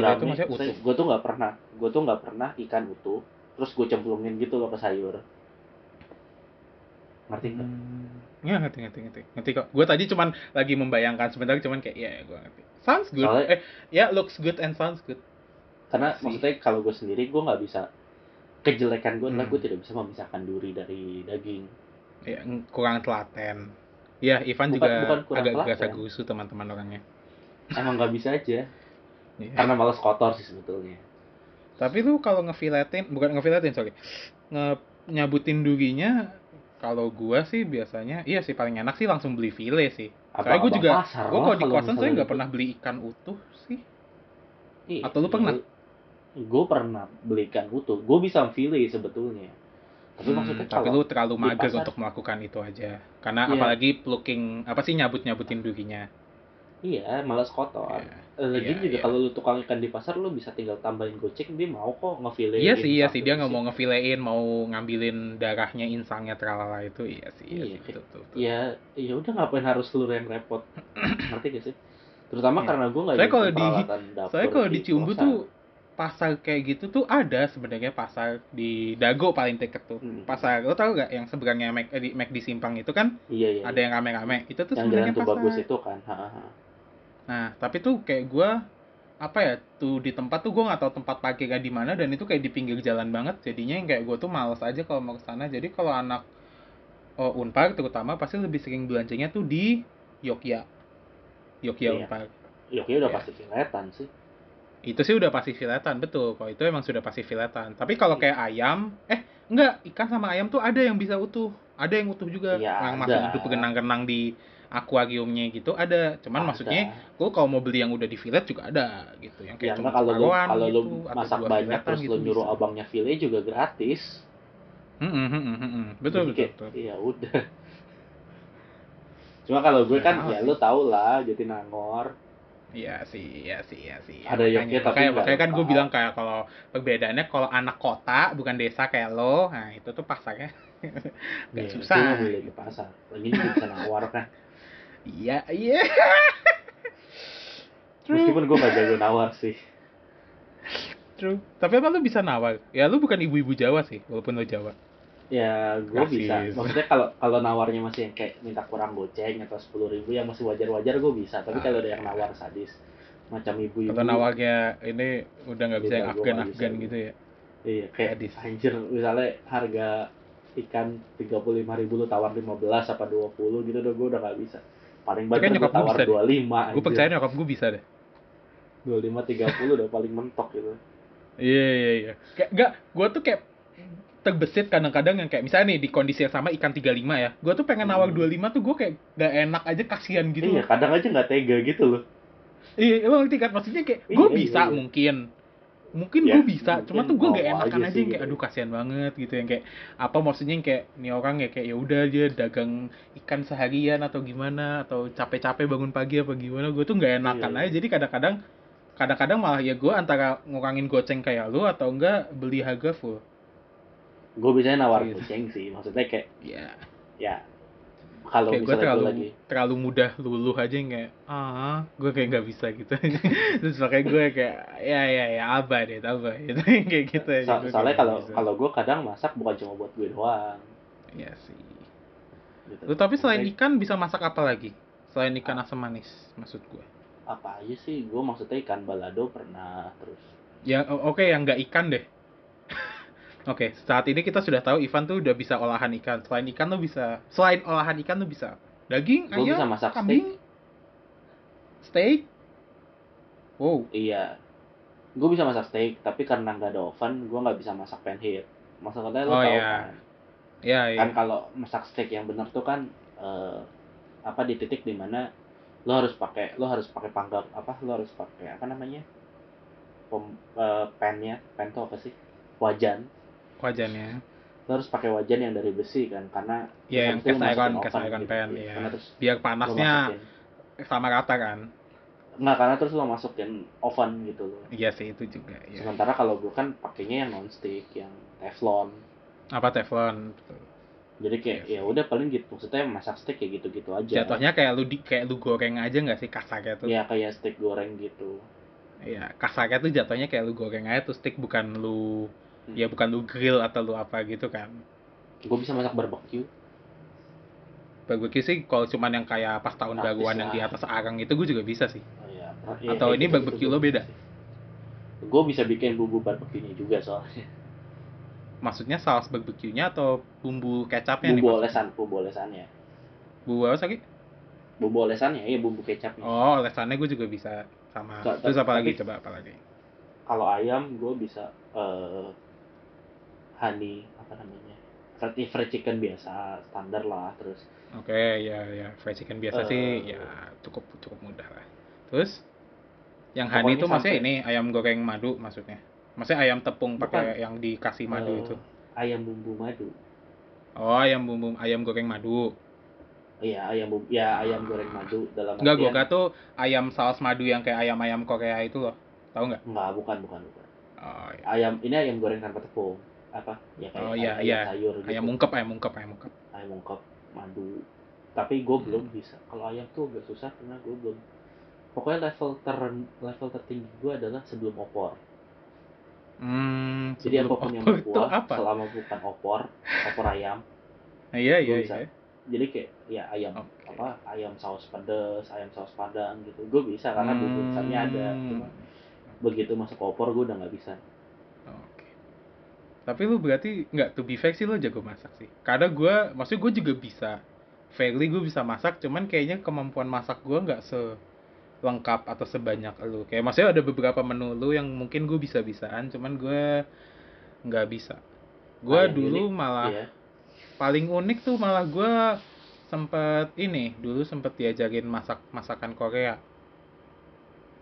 gue tuh nggak pernah gue tuh nggak pernah ikan utuh terus gue cemplungin gitu loh ke sayur. Ngerti nggak? Hmm, ya ngerti ngerti ngerti. Ngerti kok. Gue tadi cuman lagi membayangkan sebentar cuman kayak ya gue ngerti. Sounds good. Soalnya- eh ya looks good and sounds good karena Sih. maksudnya kalau gue sendiri gue nggak bisa kejelekan gue adalah Hmm. gue tidak bisa memisahkan duri dari daging ya ng- kurang telaten ya Ivan Bukan- juga bukan agak gerasa gusu teman-teman orangnya emang nggak bisa aja Iya. karena malas kotor sih sebetulnya Tapi lu kalau ngefiletin, bukan ngefiletin sorry, nge nyabutin durinya, kalau gua sih biasanya, iya sih paling enak sih langsung beli file sih. Soalnya gua juga, pasar gua kalau di kosan saya nggak pernah beli ikan utuh sih. Iya, Atau lu pernah? Gue pernah beli ikan utuh. Gue bisa file sebetulnya. Tapi Hmm, maksudnya tapi kalau lu terlalu mager pasar- untuk melakukan itu aja. Karena Iya. apalagi plucking, apa sih nyabut-nyabutin durinya. iya malas kotor. Iya. Eh, Lagi Iya, juga iya. kalau lu tukang ikan di pasar lu bisa tinggal tambahin goceng dia mau kok ngefile. Iya sih, iya sih dia nggak mau ngefilein, mau ngambilin darahnya, insangnya, tralala itu, iya sih, iya, Iya, sih, kayak- betul, betul, betul. Ya, ya udah ngapain harus keluar yang repot. Ngerti gak sih? Terutama Iya. karena gue nggak nyimpen kalau di- Soalnya kalau di Ciumbu tuh pasar kayak gitu tuh ada sebenarnya pasar di Dago paling deket tuh. Hmm. Pasar lo tau gak yang seberangnya Mac, eh, di Mac di Simpang itu kan iya iya. ada iya. yang rame-rame. Itu tuh sebenarnya pasar. bagus itu kan. Ha, ha. Nah, tapi tuh kayak gua apa ya tuh di tempat tuh gua nggak tahu tempat parkirnya di mana dan itu kayak di pinggir jalan banget jadinya yang kayak gua tuh males aja kalau mau ke sana jadi kalau anak oh, Unpar terutama pasti lebih sering belanjanya tuh di Yogya Yogya Iya. Unpar Ya oke udah Iya. pasti kelihatan sih. Itu sih udah pasti filetan betul kalau itu emang sudah pasti filetan tapi kalau kayak ayam eh enggak ikan sama ayam tuh ada yang bisa utuh ada yang utuh juga Iya, yang masih hidup renang-renang di akuariumnya gitu ada cuman Ada. maksudnya lu kalau mau beli yang udah di filet juga ada gitu yang Ya kayak enggak cuma kalau lu kalau lu gitu, atau masak banyak terus gitu lu nyuruh bisa. abangnya file juga gratis. Hmm, hmm, hmm, hmm, hmm. betul Jadi betul, kayak, betul. Iya udah. (laughs) Cuma kalau gue Ya, kan ya lu tau lah Jatinangor. Iya sih, iya sih, iya sih. Ada makanya, Yogya tapi makanya, makanya kan gue lokal. bilang kayak kalau perbedaannya kalau anak kota bukan desa kayak lo, nah itu tuh pasarnya (laughs) nggak Ya, susah. Gue beli di pasar. Lagi juga bisa nawar kan. Iya, iya. (laughs) Meskipun gue gak jago nawar sih. True. Tapi apa lu bisa nawar? Ya lu bukan ibu-ibu Jawa sih, walaupun lo Jawa. Ya gue bisa. Maksudnya kalau kalau nawarnya masih yang kayak minta kurang goceng atau sepuluh ribu yang masih wajar-wajar gue bisa. Tapi Ah, kalau ada yang iya. nawar sadis macam ibu-ibu. Kalau nawarnya ini udah nggak bisa yang nggak Afgan-Afgan bisa. gitu ya. Iya kayak Sadis. anjir misalnya harga ikan tiga puluh lima ribu lu tawar 15 apa 20 gitu udah gue udah gak bisa paling kan banyak gue tawar deh. 25 Gue percaya nyokap gue bisa deh. 25 30 udah paling mentok gitu Iya, iya, iya. Kayak enggak, gue tuh kayak terbesit kadang-kadang yang kayak misalnya nih di kondisi yang sama ikan 35 ya. Gue tuh pengen nawar Hmm. 25 tuh gue kayak gak enak aja kasihan gitu. iya kadang aja nggak tega gitu loh Iya, emang ngerti kan? Maksudnya kayak gue iya, bisa iya. mungkin. Mungkin Ya, gue bisa, cuma tuh gue mungkin gak enakan aja aja, yang kayak gitu. aduh kasihan banget gitu yang kayak apa maksudnya yang kayak nih orang ya kayak ya udah dia dagang ikan seharian atau gimana atau capek-capek bangun pagi apa gimana gue tuh gak enakan Iya, aja jadi kadang-kadang kadang-kadang malah ya gue antara ngurangin goceng kayak lu atau enggak beli harga full gue biasanya nawar Gitu. kucing sih maksudnya kayak ya ya kalau kayak gue misalnya terlalu lagi terlalu mudah luluh aja yang kayak ah gue kayak nggak bisa gitu (laughs) terus makanya gue kayak ya ya ya apa deh apa (laughs) gitu kayak gitu aja so- kayak soalnya kalau kalau gue kadang masak bukan cuma buat gue doang Iya sih gitu. Tapi selain ikan bisa masak apa lagi? Selain ikan asam manis maksud gue. apa aja sih? Gue maksudnya ikan balado pernah terus. Ya oke yang nggak ikan deh. Oke, saat ini kita sudah tahu Ivan tuh udah bisa olahan ikan. Selain ikan lu bisa, selain olahan ikan lu bisa daging, Gua ayam, bisa masak kambing, steak. Wow, Iya. Gue bisa masak steak, tapi karena nggak ada oven, gue nggak bisa masak pan heat. Maksudnya lo Oh, tau iya. kan? ya ya. Kan kalau masak steak yang bener tuh kan eh, apa di titik di mana lo harus pakai lo harus pakai panggang apa lo harus pakai apa namanya pem, eh, pannya pan tuh apa sih wajan Wajannya. lo harus pakai wajan yang dari besi kan karena Ya yang cast iron, cast iron gitu. pan Iya, ya. terus Biar panasnya sama rata kan. nggak karena terus lo masukin oven gitu loh Iya sih itu juga ya. sementara kalau gue kan pakainya yang non stick yang teflon Apa teflon? Jadi kayak Iya ya udah paling gitu maksudnya masak steak kayak gitu-gitu aja Jatuhnya kayak lu di, kayak lu goreng aja nggak sih kasarnya tuh? ya kayak steak goreng gitu Iya, kasarnya tuh jatuhnya kayak lu goreng aja tuh stick bukan lu. Ya bukan lu grill atau lu apa gitu kan. gue bisa masak barbecue Barbecue sih kalau cuman yang kayak pas tahun Praktis baruan yang di atas arang itu gue juga bisa sih. Oh, iya. Atau ini barbecue lo beda? Gue bisa bikin bumbu barbecue-nya juga soalnya. Maksudnya saus barbecue-nya atau bumbu kecapnya nih? bumbu maksudnya? olesan, bumbu olesannya. Bumbu apa lagi? Bumbu olesannya, iya bumbu kecapnya. Oh, olesannya gue juga bisa sama. Nggak, Terus apa lagi? Coba apa lagi? Kalau ayam, gue bisa eh honey, apa namanya? Fried, fried chicken biasa, standar lah. Terus Oke, ya ya fried chicken biasa sih Eh. ya cukup cukup mudah lah. Terus yang honey itu maksudnya ini ayam goreng madu maksudnya. Maksudnya ayam tepung pakai Bukan. yang dikasih madu eh, itu. Ayam bumbu madu. Oh, ayam bumbu ayam goreng madu. Iya, ayam bumbu, ya ayam goreng madu dalam Enggak, gue kira tuh ayam saus madu yang kayak ayam-ayam Korea itu loh. Tahu nggak? Enggak, bukan, bukan, bukan. Oh, iya. Ayam ini ayam goreng tanpa tepung. Apa? Ya kayak Oh, iya, ayam iya. sayur gitu. Ayam ungkep, ayam ungkep, ayam ungkep. ayam ungkep madu tapi gue Hmm. belum bisa kalau ayam tuh agak susah karena gue belum pokoknya level ter level tertinggi gue adalah sebelum opor Hmm, jadi sebelum apa pun yang opor itu berkuah apa? selama bukan opor opor ayam Nah, iya, gua iya, bisa. iya. jadi kayak ya ayam Oke. apa ayam saus pedas ayam saus padang gitu gue bisa karena bumbu besarnya ada Hmm. cuma begitu masuk opor gue udah nggak bisa. Tapi lu berarti nggak to be fair sih lu jago masak sih. Karena gue, maksudnya gue juga bisa. Fairly gue bisa masak, cuman kayaknya kemampuan masak gue nggak se lengkap atau sebanyak lu. Kayak maksudnya ada beberapa menu lu yang mungkin gue bisa-bisaan, cuman gue nggak bisa. Gue dulu unik, malah Iya. paling unik tuh malah gue sempet ini dulu sempet diajarin masak masakan Korea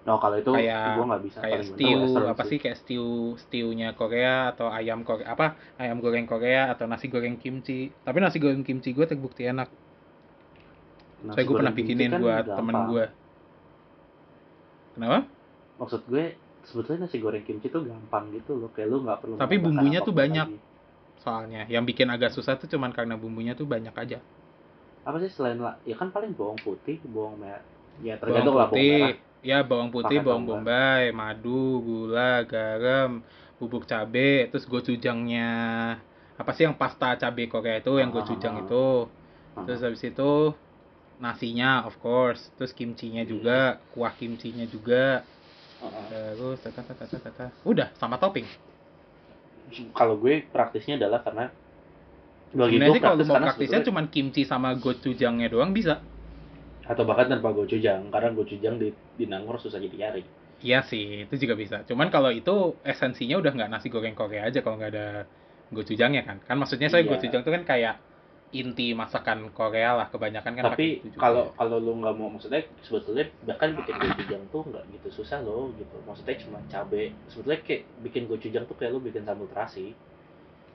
no kalau itu Kayak- gue nggak bisa kayak stew apa sih kayak stew stewnya Korea atau ayam Korea apa ayam goreng Korea atau nasi goreng kimchi. Tapi nasi goreng kimchi gue terbukti enak. Nasi saya gue pernah bikinin kan buat gampang. temen gue kenapa? Maksud gue sebetulnya nasi goreng kimchi tuh gampang gitu loh. Kayak lu nggak perlu Tapi bumbunya tuh banyak. lagi. soalnya. Yang bikin agak susah tuh cuman karena bumbunya tuh banyak aja. Apa sih selain lah ya kan paling bawang putih bawang merah ya bawang tergantung lah bawang merah. putih ya bawang putih Pakai bawang tambah. bombay madu gula garam bubuk cabe terus gocujangnya apa sih yang pasta cabe Korea itu yang Ah. gocujang itu Hmm. Terus habis itu nasinya of course, terus kimchinya Iya. juga, kuah kimchinya juga. Terus tata tata tata tata. Udah sama topping. kalau gue praktisnya adalah karena Sebenarnya sih kalau mau praktisnya cuman kimchi sama gocujangnya doang bisa. Atau bahkan tanpa gochujang karena gochujang di di Nangor susah dicari Iya sih, itu juga bisa. Cuman kalau itu esensinya udah nggak nasi goreng Korea aja kalau nggak ada gocujangnya kan. Kan maksudnya saya Iya. gocujang itu kan kayak inti masakan Korea lah kebanyakan kan tapi kalau kalau lu nggak mau maksudnya sebetulnya bahkan bikin gochujang tuh nggak gitu susah loh gitu maksudnya cuma cabe sebetulnya kayak bikin gochujang tuh kayak lu bikin sambal terasi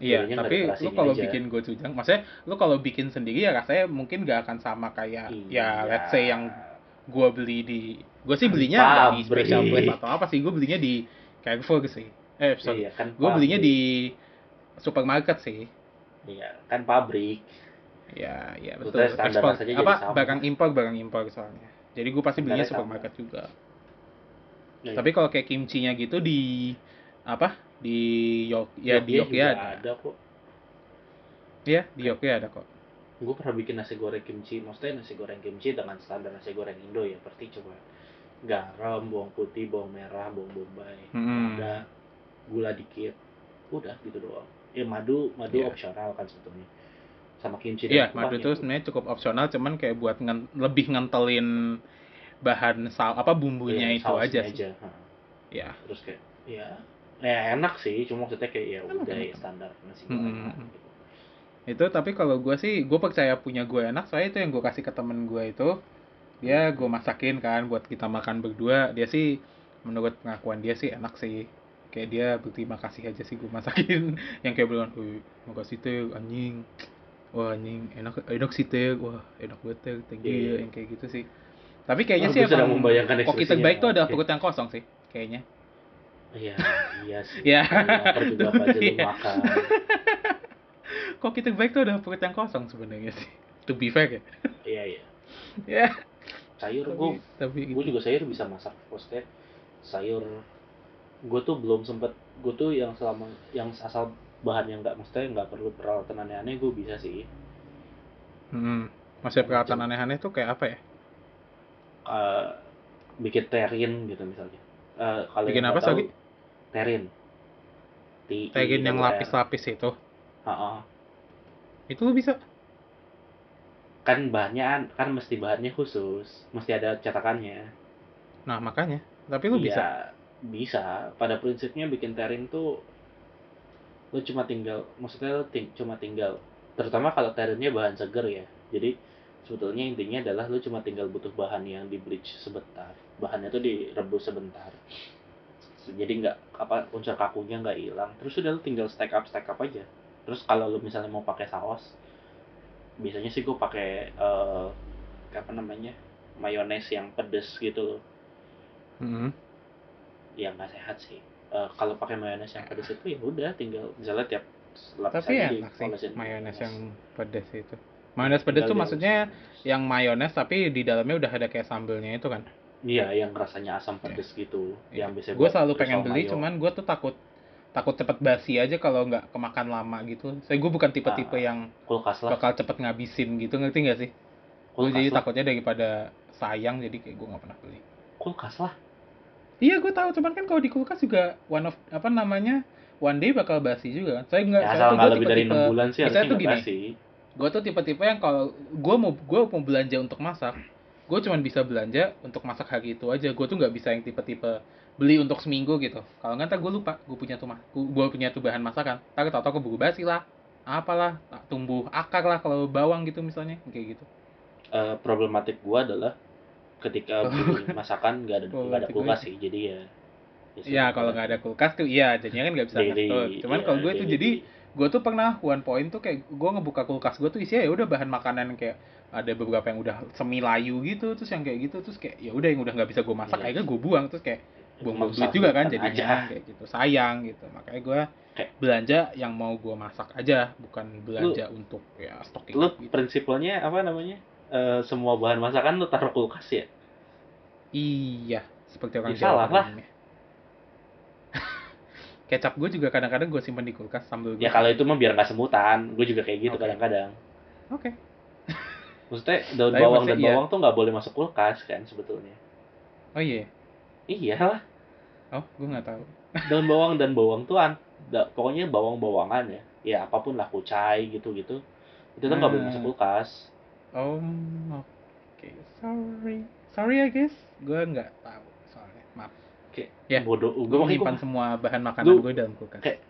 Iya, tapi lu kalau aja. bikin gocujang, maksudnya lu kalau bikin sendiri ya rasanya mungkin gak akan sama kayak ya let's say yang gua beli di gua sih belinya di special place atau apa sih, gua belinya di Carrefour sih. Eh, sorry. iya kan Gua belinya di supermarket sih. iya kan pabrik Ya, ya betul. Ekspor apa barang impor, barang impor soalnya. Jadi gua pasti belinya Standarnya sama. supermarket juga. Iya. Tapi kalau kayak kimchinya gitu di apa? Di Yok ya di Jogja Yogya ada. ada kok Iya, di Yogya ada kok. gue pernah bikin nasi goreng kimchi maksudnya nasi goreng kimchi dengan standar nasi goreng Indo ya berarti coba garam bawang putih bawang merah bawang bombay Hmm. ada gula dikit udah gitu doang ya madu madu Iya. opsional kan sebetulnya sama kimchi Iya, dan madu itu sebenarnya cukup opsional, cuman kayak buat ngen- lebih ngentelin bahan sal apa bumbunya Iya, itu aja sih. Ha. Ya. terus kayak ya ya enak sih cuma maksudnya kayak ya Enak, udah enak. ya standar nasi Hmm, goreng hmm, hmm. gitu. Itu tapi kalau gue sih, gue percaya punya gue enak, soalnya itu yang gue kasih ke temen gue itu, dia gue masakin kan buat kita makan berdua. Dia sih, menurut pengakuan dia sih enak sih. Kayak dia berterima kasih aja sih gue masakin. (laughs) yang kayak bilang, "Wih, makasih teh anjing. Wah anjing, enak enak sih teh. Wah enak banget teh, thank you Iya, ya." iya. Yang kayak gitu sih. Tapi kayaknya Oh, sih emang membayangkan koki ekspresinya. terbaik tuh ada perut yang kosong sih, kayaknya. Iya iya sih Ya. lapar juga apa aja lu Iya. makan (laughs) Koki terbaik tuh ada perut yang kosong sebenarnya sih. To be fair ya. iya iya (laughs) Ya. sayur Tapi, gue tapi gitu. gue juga sayur bisa masak maksudnya sayur gue tuh belum sempet gue tuh yang selama yang asal bahan yang nggak maksudnya nggak perlu peralatan aneh-aneh gue bisa sih Hmm. Maksudnya peralatan aneh-aneh tuh kayak apa ya? Eh, bikin terin gitu misalnya Eh, kalau Bikin apa, tahu, Sagi? Terin T I Tegin yang lapis-lapis itu. Ha-ha. Itu lu bisa. kan bahannya kan mesti bahannya khusus mesti ada cetakannya Nah, makanya. Tapi lu bisa. Iya, bisa. Pada prinsipnya bikin terin tuh lu cuma tinggal, maksudnya lu ting- cuma tinggal, terutama kalau terinnya bahan seger ya. Jadi sebetulnya intinya adalah lu cuma tinggal butuh bahan yang di bleach sebentar. Bahannya tuh direbus sebentar. Jadi nggak apa unsur kakunya nggak hilang. Terus udah lu tinggal stack up stack up aja. Terus kalau lu misalnya mau pakai saus, biasanya sih gue pakai eh, apa namanya mayones yang pedes gitu loh Hmm. ya nggak sehat sih Eh, kalau pakai mayones yang pedas itu ya udah tinggal misalnya tiap Tapi enak sih mayones yang pedas itu. Mayones Tinggal tuh maksudnya yang mayones tapi di dalamnya udah ada kayak sambelnya itu kan. Iya yang rasanya asam pedas gitu yang biasanya Gue selalu pengen beli, mayo. cuman gue tuh takut takut cepet basi aja kalau nggak kemakan lama gitu. Saya gue bukan tipe-tipe Ah, yang kulkas lah bakal cepet ngabisin gitu, ngerti nggak sih? Gue jadi lah takutnya daripada sayang, jadi kayak gue nggak pernah beli. kulkas lah Iya, gue tahu. Cuman kan kalau di kulkas juga one of apa namanya one day bakal basi juga. kan. Saya nggak. ya, saya asal tuh nggak gue lebih dari enam bulan sih misalnya harusnya tuh gini. gue tuh tipe-tipe yang kalau gue mau gue mau belanja untuk masak gue cuman bisa belanja untuk masak hari itu aja. Gue tuh nggak bisa yang tipe-tipe beli untuk seminggu gitu. Kalau nggak ntar gue lupa. Gue punya tuh gue punya tuh bahan masakan. Ntar tau tau keburu basi lah apalah tak tumbuh akar lah kalau bawang gitu misalnya kayak gitu. Eh, problematik gua adalah ketika (laughs) beli masakan nggak ada nggak ada kulkas sih. jadi ya ya kalau nggak ada kulkas tuh iya jadinya kan nggak bisa Daily, ngatur cuman iya, kalau gue tuh daily. Jadi gue tuh pernah one point tuh kayak gue ngebuka kulkas gue tuh isinya ya udah bahan makanan kayak ada beberapa yang udah semi layu gitu terus yang kayak gitu terus kayak ya udah yang udah nggak bisa gue masak Iya. akhirnya gue buang terus kayak buang Cuma duit juga kan jadinya aja. kayak gitu sayang gitu makanya gue belanja yang mau gue masak aja bukan belanja untuk ya stocking lu gitu. prinsipalnya apa namanya Eh, semua bahan masakan lu taruh kulkas ya iya seperti orang Ya, salah lah. Kecap gue juga kadang-kadang gue simpan di kulkas sambil ya kalau itu mah biar nggak semutan gue juga kayak gitu kadang-kadang oke (laughs) maksudnya daun Tapi bawang dan iya. bawang tuh nggak boleh masuk kulkas kan sebetulnya oh iya iya lah oh gue nggak tahu (laughs) daun bawang dan bawang tuh an da- pokoknya bawang-bawangan ya ya apa pun lah kucai gitu-gitu itu tuh nggak boleh masuk kulkas Oh, oke. Sorry. Sorry ya, guys. Gue nggak tahu soalnya. Maaf. Kayak Ya, bodoh Gue menyimpan gua- semua bahan makanan gue dalam kulkas. kayak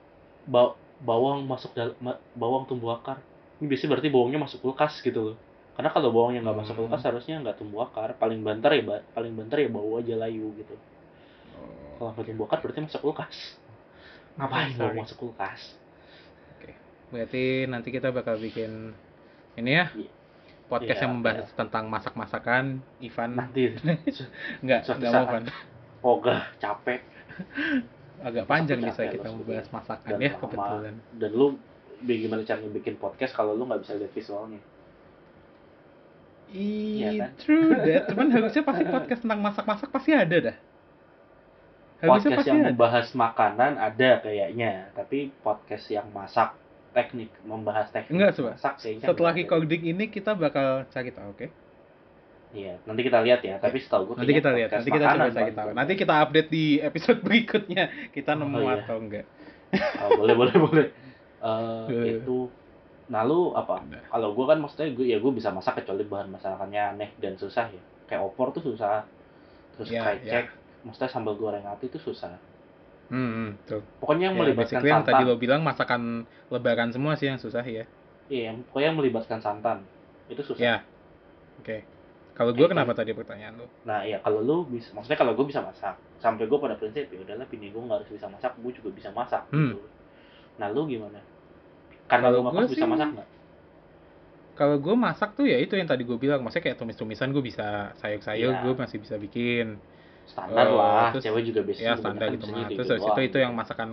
ba- bawang masuk dalam bawang tumbuh akar ini biasanya berarti bawangnya masuk kulkas gitu loh karena kalau bawangnya nggak masuk Hmm. kulkas harusnya nggak tumbuh akar paling banter ya ba- paling banter ya bau aja layu gitu Oh, kalau nggak tumbuh akar berarti masuk kulkas ngapain Sorry. bawang masuk kulkas Berarti nanti kita bakal bikin ini ya. Iya. Podcast Iya, yang membahas iya. tentang masak-masakan. Ivan nanti (laughs) nggak suatu nggak mau saat. Ogah capek Agak panjang bisa kita membahas masakan Dan ya kebetulan. dan lu bagaimana caranya bikin podcast kalau lu nggak bisa lihat visualnya Iya kan? true (laughs) that. Cuman harusnya pasti podcast tentang masak-masak pasti ada dah. Harusnya podcast pasti yang ada. membahas makanan ada kayaknya tapi podcast yang masak teknik membahas teknik Enggak, coba. masak kayaknya Setelah recording ini kita bakal cari tahu, oke? Iya, nanti kita lihat ya. Tapi setahu gue Nanti kita lihat, nanti kita coba cari tahu. Nanti kita update di episode (laughs) berikutnya kita Oh, nemu iya. atau enggak. oh, boleh boleh boleh. (laughs) Eh, Iya. itu nah lu apa? Kalau gue kan maksudnya gue ya gue bisa masak kecuali bahan masakannya aneh dan susah ya. Kayak opor tuh susah. Terus Iya, krecek, maksudnya sambal goreng api itu susah. Hmm, hmm, tuh. Pokoknya yang Ya, melibatkan basically yang santan. tadi lo bilang masakan lebaran semua sih yang susah ya. Iya, yang- pokoknya yang melibatkan santan. Itu susah. Ya. Oke. Kalau gue Itu. kenapa tadi pertanyaan lo? Nah, ya kalau lu bisa, maksudnya kalau gue bisa masak, sampai gue pada prinsip ya udahlah bini gue nggak harus bisa masak, gue juga bisa masak. Hmm. Gitu. Nah, lu gimana? Karena Kalau lu masak bisa sih- masak nggak? Kalau gue masak tuh ya itu yang tadi gue bilang, maksudnya kayak tumis-tumisan gue bisa, sayur-sayur Iya. gue masih bisa bikin. Standar Eh, lah, terus- cewek juga biasanya ya standar gitu mah. Terus gitu habis itu itu yang masakan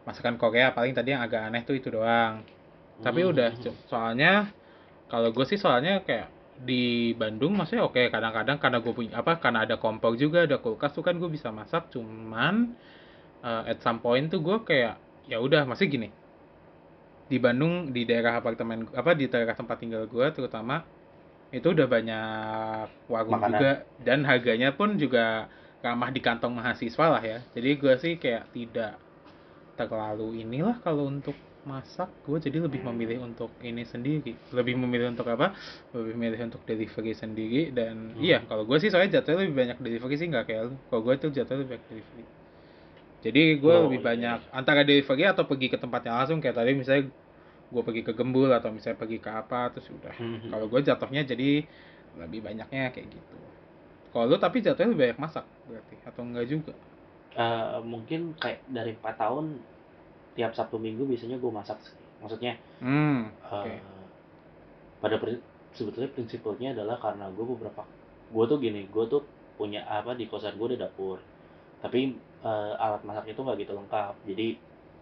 masakan Korea paling tadi yang agak aneh tuh itu doang. Tapi Hmm. udah so- soalnya kalau gue sih soalnya kayak di Bandung maksudnya oke kadang-kadang karena gue punya apa karena ada kompor juga ada kulkas tuh kan gue bisa masak cuman eh, at some point tuh gue kayak ya udah masih gini di Bandung di daerah apartemen apa di daerah tempat tinggal gue terutama itu udah banyak warung Makanan. juga dan harganya pun juga ramah di kantong mahasiswa lah ya jadi gue sih kayak tidak terlalu inilah kalau untuk masak gue jadi lebih memilih untuk ini sendiri. Lebih memilih untuk apa? Lebih memilih untuk delivery sendiri dan Hmm. iya kalau gue sih soalnya jatuhnya lebih banyak delivery sih nggak kayak lu. Kalau gue tuh jatuhnya lebih banyak delivery. Jadi gue Oh, lebih iya. banyak antara delivery atau pergi ke tempatnya langsung kayak tadi misalnya gue pergi ke Gembul atau misalnya pergi ke apa terus udah. Hmm. kalau gue jatuhnya jadi lebih banyaknya kayak gitu. Kalau lu tapi jatuhnya lebih banyak masak berarti atau enggak juga? Eh, mungkin kayak dari 4 tahun tiap Sabtu Minggu biasanya gue masak sih. Maksudnya hmm eh, oke pada pri- sebetulnya prinsipnya adalah karena gue beberapa gue tuh gini, gue tuh punya apa di kosan gue ada dapur. Tapi eh, alat masak itu nggak gitu lengkap. Jadi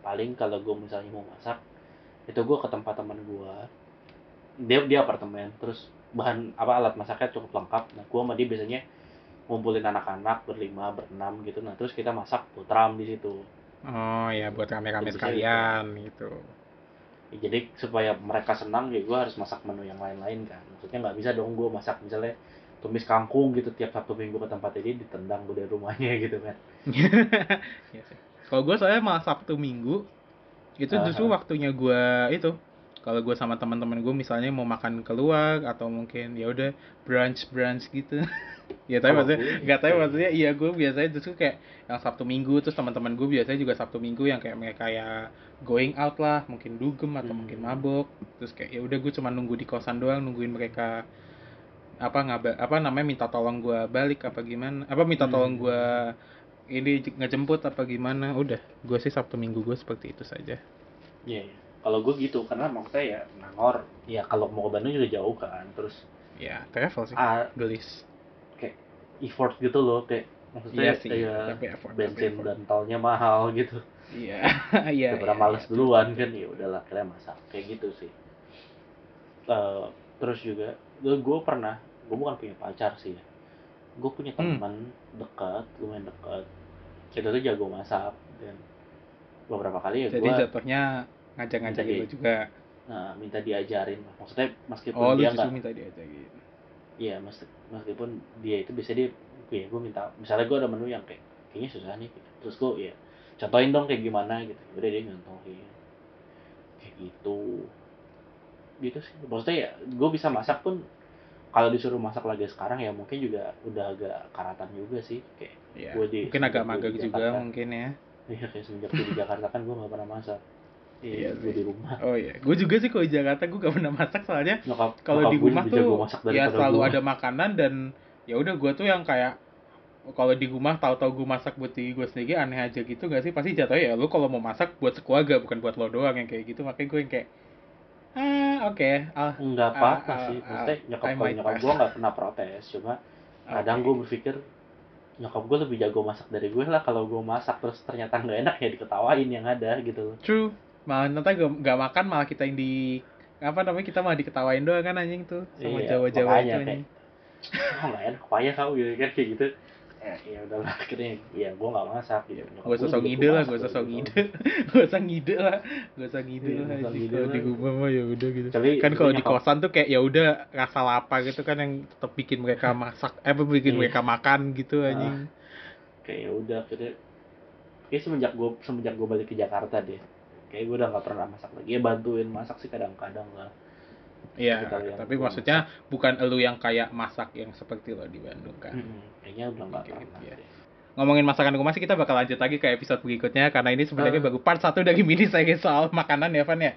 paling kalau gue misalnya mau masak itu gue ke tempat teman gue dia dia apartemen terus bahan apa alat masaknya cukup lengkap nah gue sama dia biasanya ngumpulin anak-anak berlima berenam gitu nah terus kita masak putram di situ oh ya buat rame-rame sekalian gitu Ya, jadi supaya mereka senang ya gue harus masak menu yang lain-lain kan maksudnya nggak bisa dong gue masak misalnya tumis kangkung gitu tiap sabtu minggu ke tempat ini ditendang gue dari rumahnya gitu kan (laughs) Iya. Kalau gue soalnya malah Sabtu Minggu itu Aha. justru waktunya gue itu. Kalau gue sama teman-teman gue misalnya mau makan keluar atau mungkin ya udah brunch brunch gitu. (laughs) ya tapi Kalau maksudnya nggak tahu gitu. maksudnya iya gue biasanya justru kayak yang Sabtu Minggu terus teman-teman gue biasanya juga Sabtu Minggu yang kayak mereka kayak going out lah mungkin dugem atau Hmm. mungkin mabok terus kayak ya udah gue cuma nunggu di kosan doang nungguin mereka apa ngabar apa namanya minta tolong gue balik apa gimana apa minta Hmm. tolong gue ini ngejemput apa gimana udah gue sih sabtu minggu gue seperti itu saja Iya, iya. Kalau gue gitu karena maksudnya ya Nangor ya kalau mau ke Bandung juga jauh kan terus ya travel sih ah, gelis. effort gitu loh kayak iya maksudnya sih ya, effort bensin dan tolnya mahal (laughs) gitu. Iya (laughs) iya udah iya, males iya. duluan kan ya udahlah akhirnya masak kayak gitu sih. Eh, terus juga gue pernah gue bukan punya pacar sih ya. Gue punya Hmm. teman dekat lumayan dekat. Itu tuh jago masak dan beberapa kali ya jadi gue jatuhnya ngajak-ngajakin Jadi- lo juga. Nah, minta diajarin. Maksudnya meskipun oh lu dia nggak minta diajakin Iya, meski- meskipun dia itu bisa dia ya gue minta misalnya gue ada menu yang kayak kayaknya susah nih. Gitu. terus gue ya contohin dong kayak gimana gitu. Udah dia nyontohin. Kayak gitu. Gitu sih. Maksudnya ya gue bisa masak pun kalau disuruh masak lagi sekarang ya mungkin juga udah agak karatan juga sih. Kayak ya Gua di- mungkin agak magang juga mungkin ya. Iya kayak semenjak gue di Jakarta kan gue gak pernah masak Iya iya gue sih. di rumah. Oh iya. Gue juga sih kalau di Jakarta gue gak pernah masak soalnya kalau di gue rumah tuh masak ya selalu gua. ada makanan dan ya udah gue tuh yang kayak kalau di rumah tahu-tahu gue masak buat diri gue sendiri aneh aja gitu gak sih? Pasti jatuhnya ya lu kalau mau masak buat sekeluarga bukan buat lo doang yang kayak gitu. Makanya gue yang kayak ah oke ah Enggak apa-apa Ah, sih, ah, maksudnya ah, nyokap might nyokap gue nggak pernah protes, cuma kadang oke. gue berpikir nyokap gue lebih jago masak dari gue lah kalau gue masak terus ternyata nggak enak ya diketawain yang ada gitu. True malah nanti gak, makan malah kita yang di apa namanya kita malah diketawain doang kan anjing tuh sama Iya, Jawa-Jawa itu anjing Oh nggak enak kau gitu kan kayak gitu. eh ya udahlah akhirnya ya gue nggak masak gitu Nyokap Gak usah gua sok juga ngide lah, masak gak usah sok gitu. ngide (laughs) Gak usah ngide lah Gak usah ngide Iya, lah ngide Kalau di lah. rumah mah ya udah gitu Tapi Kan kalau di kosan tuh kayak ya udah rasa lapar gitu kan yang tetap bikin mereka (laughs) masak Eh apa bikin Iya. mereka makan gitu Ah. anjing kayak ya udah akhirnya kayak semenjak gue semenjak gue balik ke Jakarta deh kayak gue udah nggak pernah masak lagi. Ya bantuin masak sih kadang-kadang lah. Iya, Tapi maksudnya bukan elu yang kayak masak yang seperti lo di Bandung kan? Mm-mm, kayaknya udah nggak pernah iya. deh. Ngomongin masakan rumah sih kita bakal lanjut lagi ke episode berikutnya Karena ini sebenarnya Ah. baru part satu dari mini series soal makanan ya Van ya?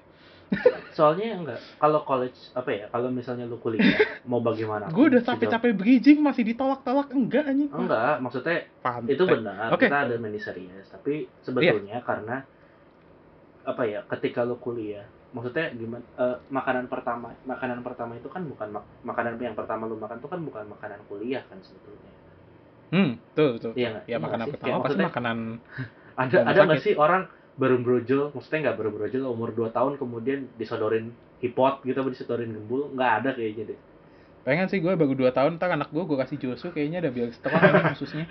(laughs) Soalnya enggak. Kalau college apa ya kalau misalnya lu kuliah mau bagaimana? Gue udah capek-capek bridging masih ditolak-tolak enggak anjing. Enggak maksudnya Pantai. itu benar Oke. kita ada mini series tapi sebetulnya karena apa ya ketika lu kuliah maksudnya gimana eh, makanan pertama makanan pertama itu kan bukan mak- makanan yang pertama lu makan itu kan bukan makanan kuliah kan sebetulnya. Hmm, tuh, tuh. Iya? Ya Iya makanan nggak sih? pertama Kayak pasti makanan (laughs) ada ada nggak sih orang baru brojol maksudnya nggak baru brojol umur 2 tahun kemudian disodorin hipot gitu apa disodorin gembul? Nggak ada kayaknya deh. Pengen sih gue baru 2 tahun ntar anak gue gue kasih Josu kayaknya udah biar setelah ini (laughs) khususnya.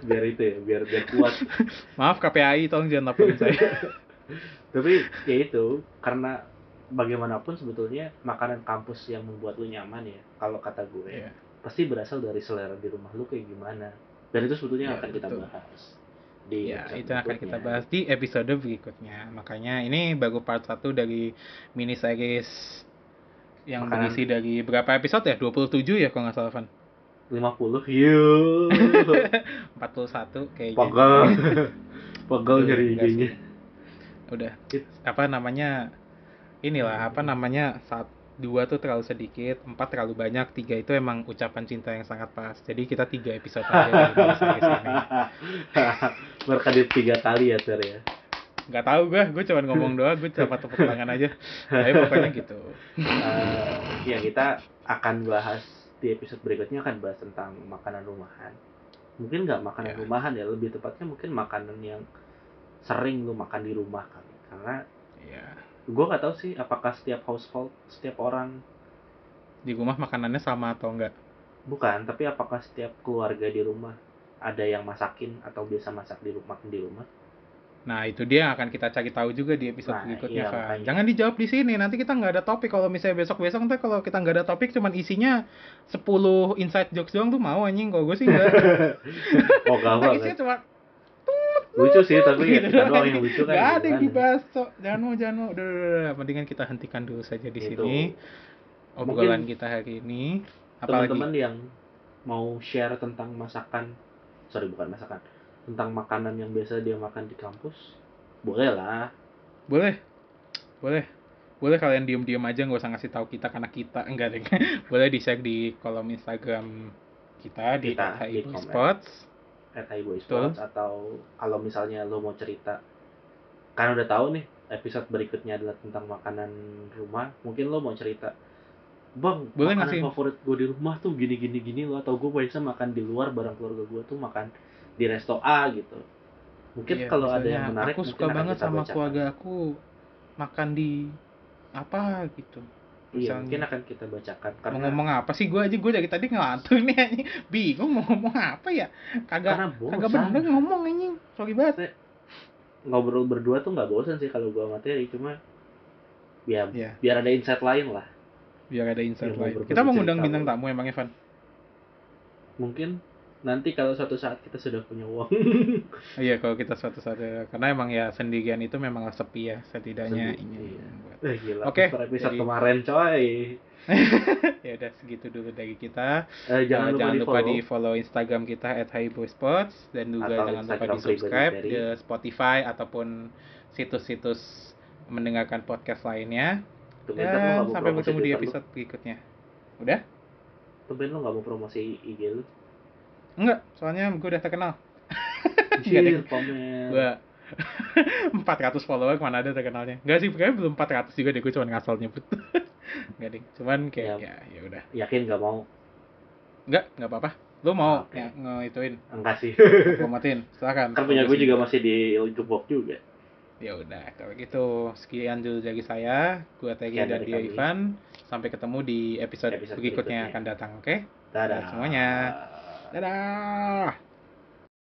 Biar itu ya biar biar kuat. (laughs) Maaf KPAI tolong jangan laporin saya tapi ya itu karena bagaimanapun sebetulnya makanan kampus yang membuat lu nyaman ya kalau kata gue Iya. pasti berasal dari selera di rumah lu kayak gimana. Dan itu sebetulnya Iya, akan kita betul. bahas di ya itu akan kita bahas di episode berikutnya. Makanya ini baru part 1 dari mini series yang Makanan. berisi dari berapa episode ya? 27 ya kalau nggak salah Van? 50 yuk. (laughs) 41 kayaknya. Pegel. (laughs) Pegel nyari idenya. Udah apa namanya inilah apa namanya saat dua tuh terlalu sedikit empat terlalu banyak tiga itu emang ucapan cinta yang sangat pas. Jadi kita tiga episode aja (laughs) berkedip tiga kali ya Ter ya? Nggak tahu gue gue cuma ngomong doang gue cuma tepuk tangan aja. Tapi pokoknya gitu. Eh, ya kita akan bahas di episode berikutnya akan bahas tentang makanan rumahan. Mungkin nggak makanan Ya. rumahan ya lebih tepatnya mungkin makanan yang sering lu makan di rumah kali karena ya gue nggak tahu sih apakah setiap household setiap orang di rumah makanannya sama atau enggak? Bukan tapi apakah setiap keluarga di rumah ada yang masakin atau biasa masak di rumah di rumah? Nah itu dia yang akan kita cari tahu juga di episode Nah, berikutnya iya, Van. makanya. jangan dijawab di sini nanti kita nggak ada topik. Kalau misalnya besok besok ntar kalau kita nggak ada topik cuman isinya 10 inside jokes doang tuh mau anjing. Kalau gue sih enggak oh gak isinya cuma lucu sih tapi ya gitu kita doang, yang lucu kan nggak ada yang gimana? dibahas Cok. jangan mau jangan mau udah, udah, udah, udah. mendingan kita hentikan dulu saja di Itu. sini obrolan kita hari ini apalagi teman-teman yang mau share tentang masakan sorry bukan masakan tentang makanan yang biasa dia makan di kampus boleh lah boleh boleh boleh kalian diem-diem aja nggak usah ngasih tahu kita karena kita enggak deh (laughs) boleh di share di kolom Instagram kita di Kita, HI di komen. Sports at Boy Betul. Atau kalau misalnya lo mau cerita kan udah tahu nih episode berikutnya adalah tentang makanan rumah mungkin lo mau cerita bang Boleh makanan ngasih- favorit gue di rumah tuh gini gini gini lo atau gue biasa makan di luar bareng keluarga gue tuh makan di resto A gitu mungkin Iya, kalau ada yang menarik aku suka banget sama bacakan. keluarga aku makan di apa gitu iya mungkin akan kita bacakan mau karena ngomong apa sih? Gue aja gue dari tadi ngelantur nih anjing. Bingung mau ngomong apa ya? Kagak kagak bener ngomong anjing. Sorry banget. Ngobrol berdua tuh nggak bosan sih kalau gua materi cuma ya Iya. biar ada insight lain lah. Biar ada insight mau lain. kita mau ngundang bintang tamu emang Evan? Mungkin nanti kalau suatu saat kita sudah punya uang. (laughs) Iya kalau kita suatu saat ada- karena emang ya sendirian itu memang sepi ya setidaknya ingin iya. eh gila Oke, per episode jadi- kemarin coy. (laughs) Ya udah segitu dulu dari kita. Eh, Uh, jangan lupa, jangan di lupa follow di follow Instagram kita at Sports dan juga Atau jangan lupa di subscribe di Spotify ataupun situs-situs mendengarkan podcast lainnya. Tumben dan sampai bertemu di Twitter lu. episode berikutnya. Udah? Tumben lu nggak mau promosi IG lu enggak soalnya gue udah terkenal. (laughs) Anjir, pamer gue 400 follower mana ada terkenalnya? Enggak sih kayaknya belum 400 juga deh gue cuma ngasal nyebut. (laughs) Enggak deh cuman kayak ya. ya udah. Yakin nggak mau? Enggak enggak apa-apa. Lu mau Oke. ya, nge-ituin? Enggak sih. Promotin (laughs) silakan. Kan punya gue juga masih di Gembok juga. Ya udah kalau gitu sekian dulu dari saya. Gua Tegi dan dari dia. Ivan. Sampai ketemu di episode, Episode berikutnya yang berikutnya. akan datang oke? Dadah. semuanya. Dadah.